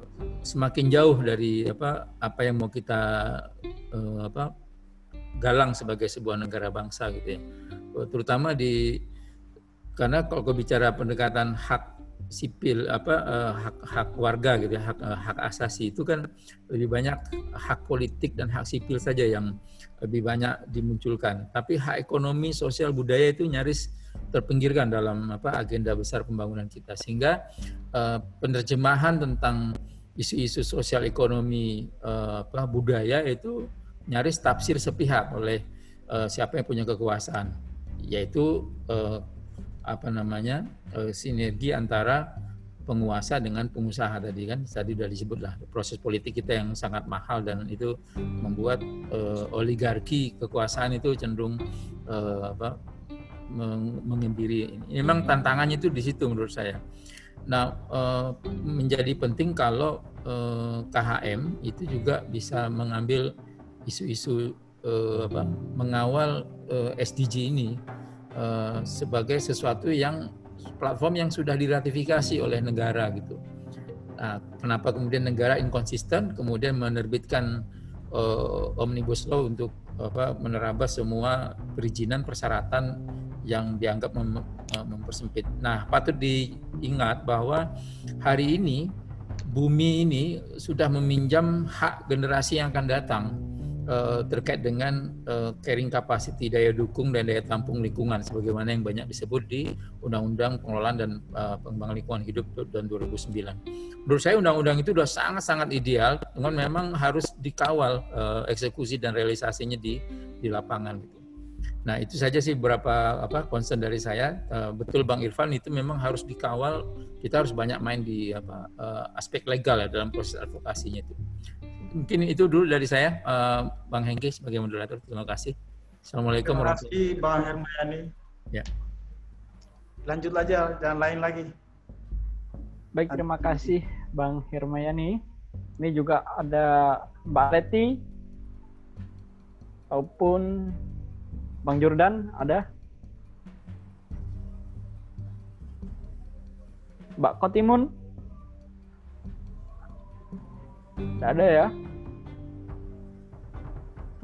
semakin jauh dari apa apa yang mau kita uh, apa galang sebagai sebuah negara bangsa gitu ya. Terutama di karena kalau bicara pendekatan hak sipil apa uh, hak hak warga gitu ya hak uh, hak asasi itu kan lebih banyak hak politik dan hak sipil saja yang lebih banyak dimunculkan. Tapi hak ekonomi sosial budaya itu nyaris terpinggirkan dalam apa agenda besar pembangunan kita. Sehingga uh, penerjemahan tentang isu-isu sosial ekonomi uh, apa budaya itu nyaris tafsir sepihak oleh uh, siapa yang punya kekuasaan. Yaitu uh, apa namanya uh, sinergi antara penguasa dengan pengusaha tadi kan tadi sudah disebut lah proses politik kita yang sangat mahal dan itu membuat uh, oligarki kekuasaan itu cenderung uh, apa mengembiri. Memang tantangannya itu di situ menurut saya. Nah uh, menjadi penting kalau uh, KHM itu juga bisa mengambil isu-isu uh, apa mengawal uh, SDG ini uh, sebagai sesuatu yang platform yang sudah diratifikasi oleh negara gitu. Nah, kenapa kemudian negara inkonsisten kemudian menerbitkan uh, omnibus law untuk apa menerabas semua perizinan persyaratan yang dianggap mem, uh, mempersempit. Nah, patut diingat bahwa hari ini bumi ini sudah meminjam hak generasi yang akan datang uh, terkait dengan uh, carrying capacity daya dukung dan daya tampung lingkungan sebagaimana yang banyak disebut di Undang-Undang Pengelolaan dan uh, Pengembangan Lingkungan Hidup dan 2009. Menurut saya undang-undang itu sudah sangat-sangat ideal, dengan memang harus dikawal uh, eksekusi dan realisasinya di di lapangan gitu. Nah itu saja sih beberapa apa concern dari saya. Uh, betul Bang Irfan itu memang harus dikawal. Kita harus banyak main di apa uh, aspek legal ya dalam proses advokasinya itu mungkin itu dulu dari saya, uh, Bang Hengki sebagai moderator. Terima kasih. Assalamualaikum Terima kasih Bang Hermayani. Ya. Lanjut aja, jangan lain lagi. Baik, terima kasih Bang Hermayani. Ini juga ada Mbak Leti ataupun Bang Jordan ada. Mbak Kotimun. Tidak ada ya.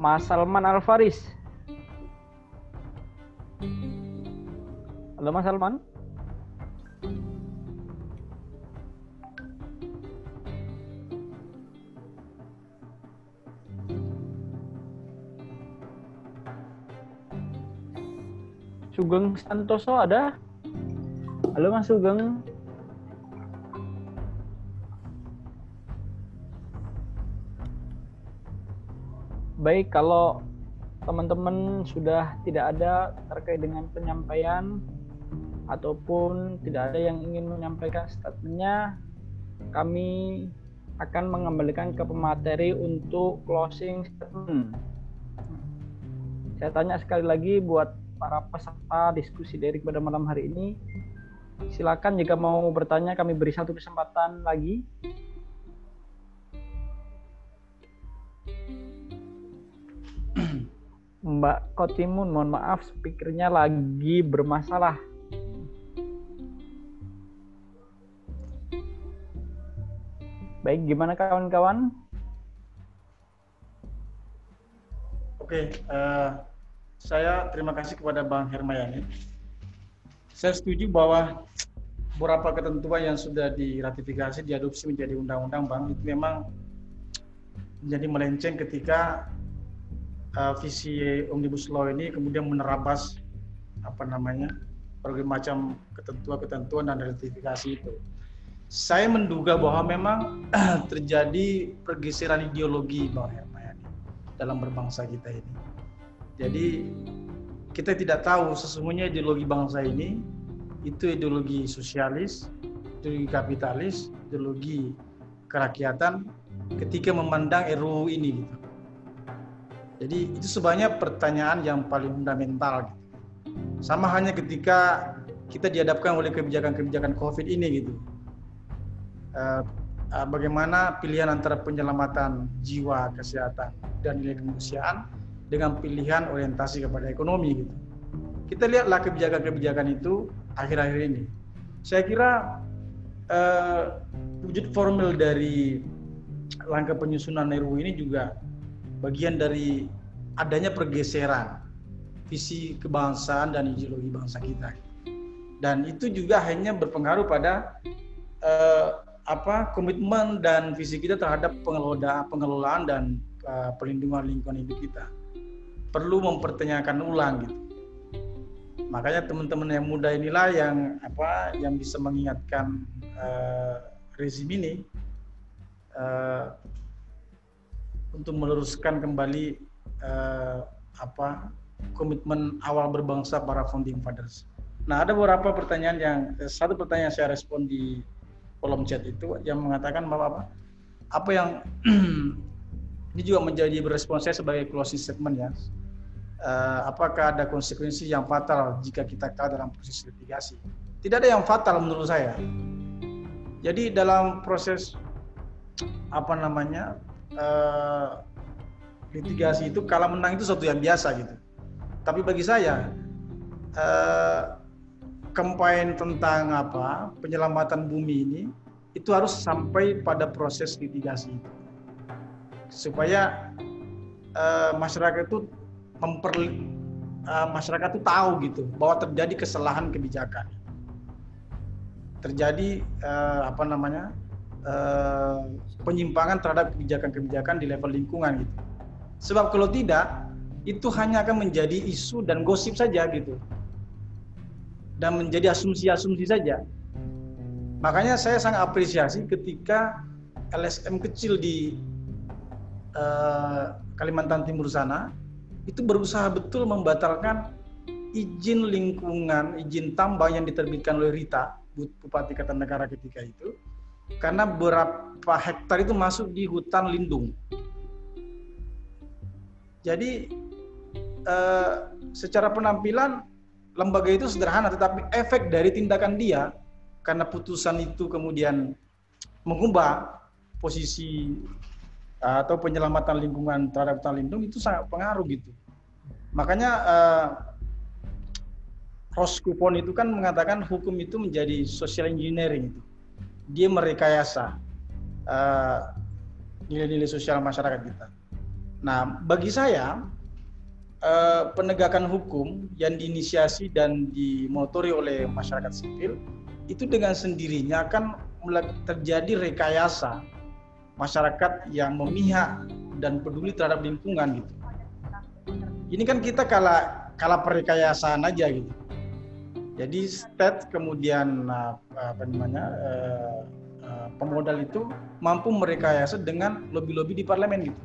Mas Salman Alfaris. Halo Mas Salman. Sugeng Santoso ada? Halo Mas Sugeng. Baik, kalau teman-teman sudah tidak ada terkait dengan penyampaian ataupun tidak ada yang ingin menyampaikan statementnya, kami akan mengembalikan ke pemateri untuk closing statement. Saya tanya sekali lagi buat para peserta diskusi dari pada malam hari ini, silakan jika mau bertanya kami beri satu kesempatan lagi. Mbak Kotimun, mohon maaf speakernya lagi bermasalah. Baik, gimana kawan-kawan? Oke, uh, saya terima kasih kepada Bang Hermayani. Saya setuju bahwa beberapa ketentuan yang sudah diratifikasi diadopsi menjadi undang-undang, Bang, itu memang menjadi melenceng ketika uh, visi omnibus law ini kemudian menerabas apa namanya berbagai macam ketentuan-ketentuan dan ratifikasi itu saya menduga bahwa memang terjadi pergeseran ideologi Bang Hermayani dalam berbangsa kita ini. Jadi kita tidak tahu sesungguhnya ideologi bangsa ini itu ideologi sosialis, ideologi kapitalis, ideologi kerakyatan ketika memandang RUU ini gitu. Jadi itu sebenarnya pertanyaan yang paling fundamental gitu. Sama hanya ketika kita dihadapkan oleh kebijakan-kebijakan COVID ini gitu uh, uh, bagaimana pilihan antara penyelamatan jiwa, kesehatan, dan nilai kemanusiaan dengan pilihan orientasi kepada ekonomi gitu. Kita lihatlah kebijakan-kebijakan itu akhir-akhir ini. Saya kira uh, wujud formal dari langkah penyusunan RUU ini juga bagian dari adanya pergeseran visi kebangsaan dan ideologi bangsa kita. Dan itu juga hanya berpengaruh pada uh, apa komitmen dan visi kita terhadap pengelola pengelolaan dan uh, perlindungan lingkungan hidup kita perlu mempertanyakan ulang gitu makanya teman-teman yang muda inilah yang apa yang bisa mengingatkan uh, rezim ini uh, untuk meluruskan kembali uh, apa komitmen awal berbangsa para founding fathers. Nah ada beberapa pertanyaan yang satu pertanyaan yang saya respon di kolom chat itu yang mengatakan bahwa apa, apa yang ini juga menjadi berespon saya sebagai closing statement ya. Uh, apakah ada konsekuensi yang fatal jika kita kalah dalam proses litigasi? Tidak ada yang fatal menurut saya. Jadi dalam proses apa namanya uh, litigasi itu kalah menang itu sesuatu yang biasa gitu. Tapi bagi saya uh, campaign tentang apa penyelamatan bumi ini itu harus sampai pada proses litigasi supaya uh, masyarakat itu memper uh, masyarakat itu tahu gitu bahwa terjadi kesalahan kebijakan terjadi uh, apa namanya uh, penyimpangan terhadap kebijakan-kebijakan di level lingkungan gitu sebab kalau tidak itu hanya akan menjadi isu dan gosip saja gitu dan menjadi asumsi-asumsi saja. Makanya saya sangat apresiasi ketika LSM kecil di uh, Kalimantan Timur sana itu berusaha betul membatalkan izin lingkungan, izin tambang yang diterbitkan oleh Rita, Bupati Negara ketika itu, karena berapa hektar itu masuk di hutan lindung. Jadi uh, secara penampilan lembaga itu sederhana, tetapi efek dari tindakan dia karena putusan itu kemudian mengubah posisi uh, atau penyelamatan lingkungan terhadap hutan lindung itu sangat pengaruh gitu. Makanya uh, Ross Kupon itu kan mengatakan hukum itu menjadi social engineering itu. Dia merekayasa uh, nilai-nilai sosial masyarakat kita. Nah, bagi saya uh, penegakan hukum yang diinisiasi dan dimotori oleh masyarakat sipil itu dengan sendirinya akan terjadi rekayasa masyarakat yang memihak dan peduli terhadap lingkungan gitu. Ini kan kita kalah kalah perrekayasaan aja gitu. Jadi state kemudian uh, apa namanya uh, uh, pemodal itu mampu merekayasa dengan lobby-lobby di parlemen gitu.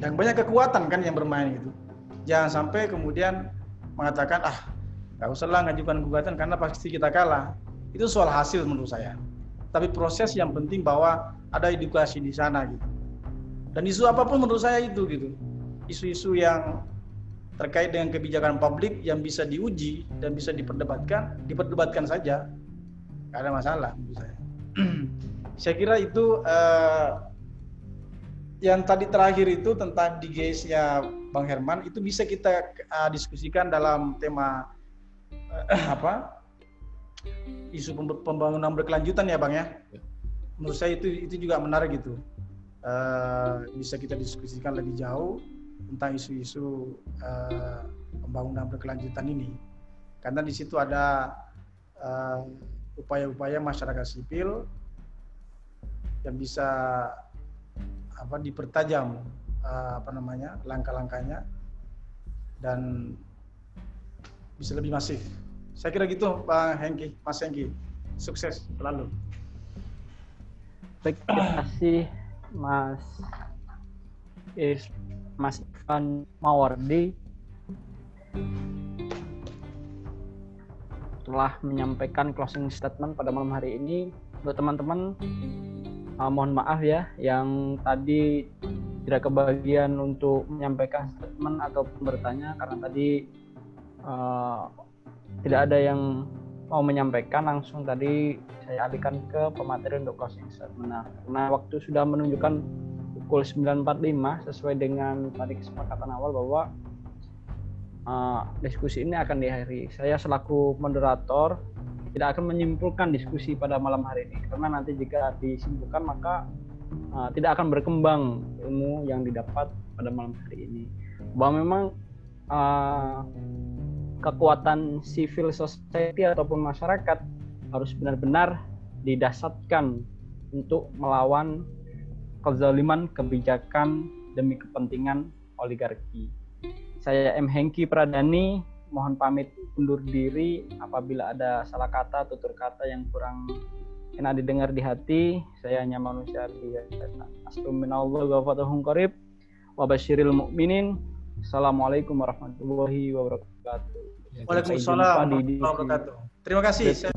Dan banyak kekuatan kan yang bermain gitu. Jangan sampai kemudian mengatakan ah nggak usah lah ngajukan gugatan karena pasti kita kalah. Itu soal hasil menurut saya. Tapi proses yang penting bahwa ada edukasi di sana gitu. Dan isu apa pun menurut saya itu gitu. Isu-isu yang terkait dengan kebijakan publik yang bisa diuji dan bisa diperdebatkan, diperdebatkan saja, nggak ada masalah menurut saya. saya kira itu uh, yang tadi terakhir itu tentang DGS-nya Bang Herman itu bisa kita uh, diskusikan dalam tema uh, apa isu pembangunan berkelanjutan ya Bang ya. Menurut saya itu itu juga menarik gitu. Uh, bisa kita diskusikan lebih jauh tentang isu-isu uh, pembangunan berkelanjutan ini. Karena di situ ada eh, upaya-upaya masyarakat sipil yang bisa apa dipertajam uh, apa namanya langkah-langkahnya dan bisa lebih masif. Saya kira gitu Pak Hengki, Mas Hengki. Sukses selalu. Terima kasih Mas Is Mas Ivan Mawardi telah menyampaikan closing statement pada malam hari ini untuk teman-teman uh, mohon maaf ya yang tadi tidak kebagian untuk menyampaikan statement atau bertanya karena tadi uh, tidak ada yang mau menyampaikan langsung tadi saya alihkan ke pemateri untuk closing statement. Nah, karena waktu sudah menunjukkan pukul 9.45 sesuai dengan tadi kesepakatan awal bahwa uh, diskusi ini akan diakhiri. Saya selaku moderator tidak akan menyimpulkan diskusi pada malam hari ini karena nanti jika disimpulkan maka uh, tidak akan berkembang ilmu yang didapat pada malam hari ini. Bahwa memang uh, kekuatan civil society ataupun masyarakat harus benar-benar didasarkan untuk melawan kezaliman kebijakan demi kepentingan oligarki. Saya M. Hengki Pradani, mohon pamit undur diri apabila ada salah kata, tutur kata yang kurang enak didengar di hati. Saya hanya manusia biasa. Astagfirullah wa qarib wa basyiril mu'minin. Assalamualaikum warahmatullahi wabarakatuh. Waalaikumsalam warahmatullahi wabarakatuh. Terima kasih.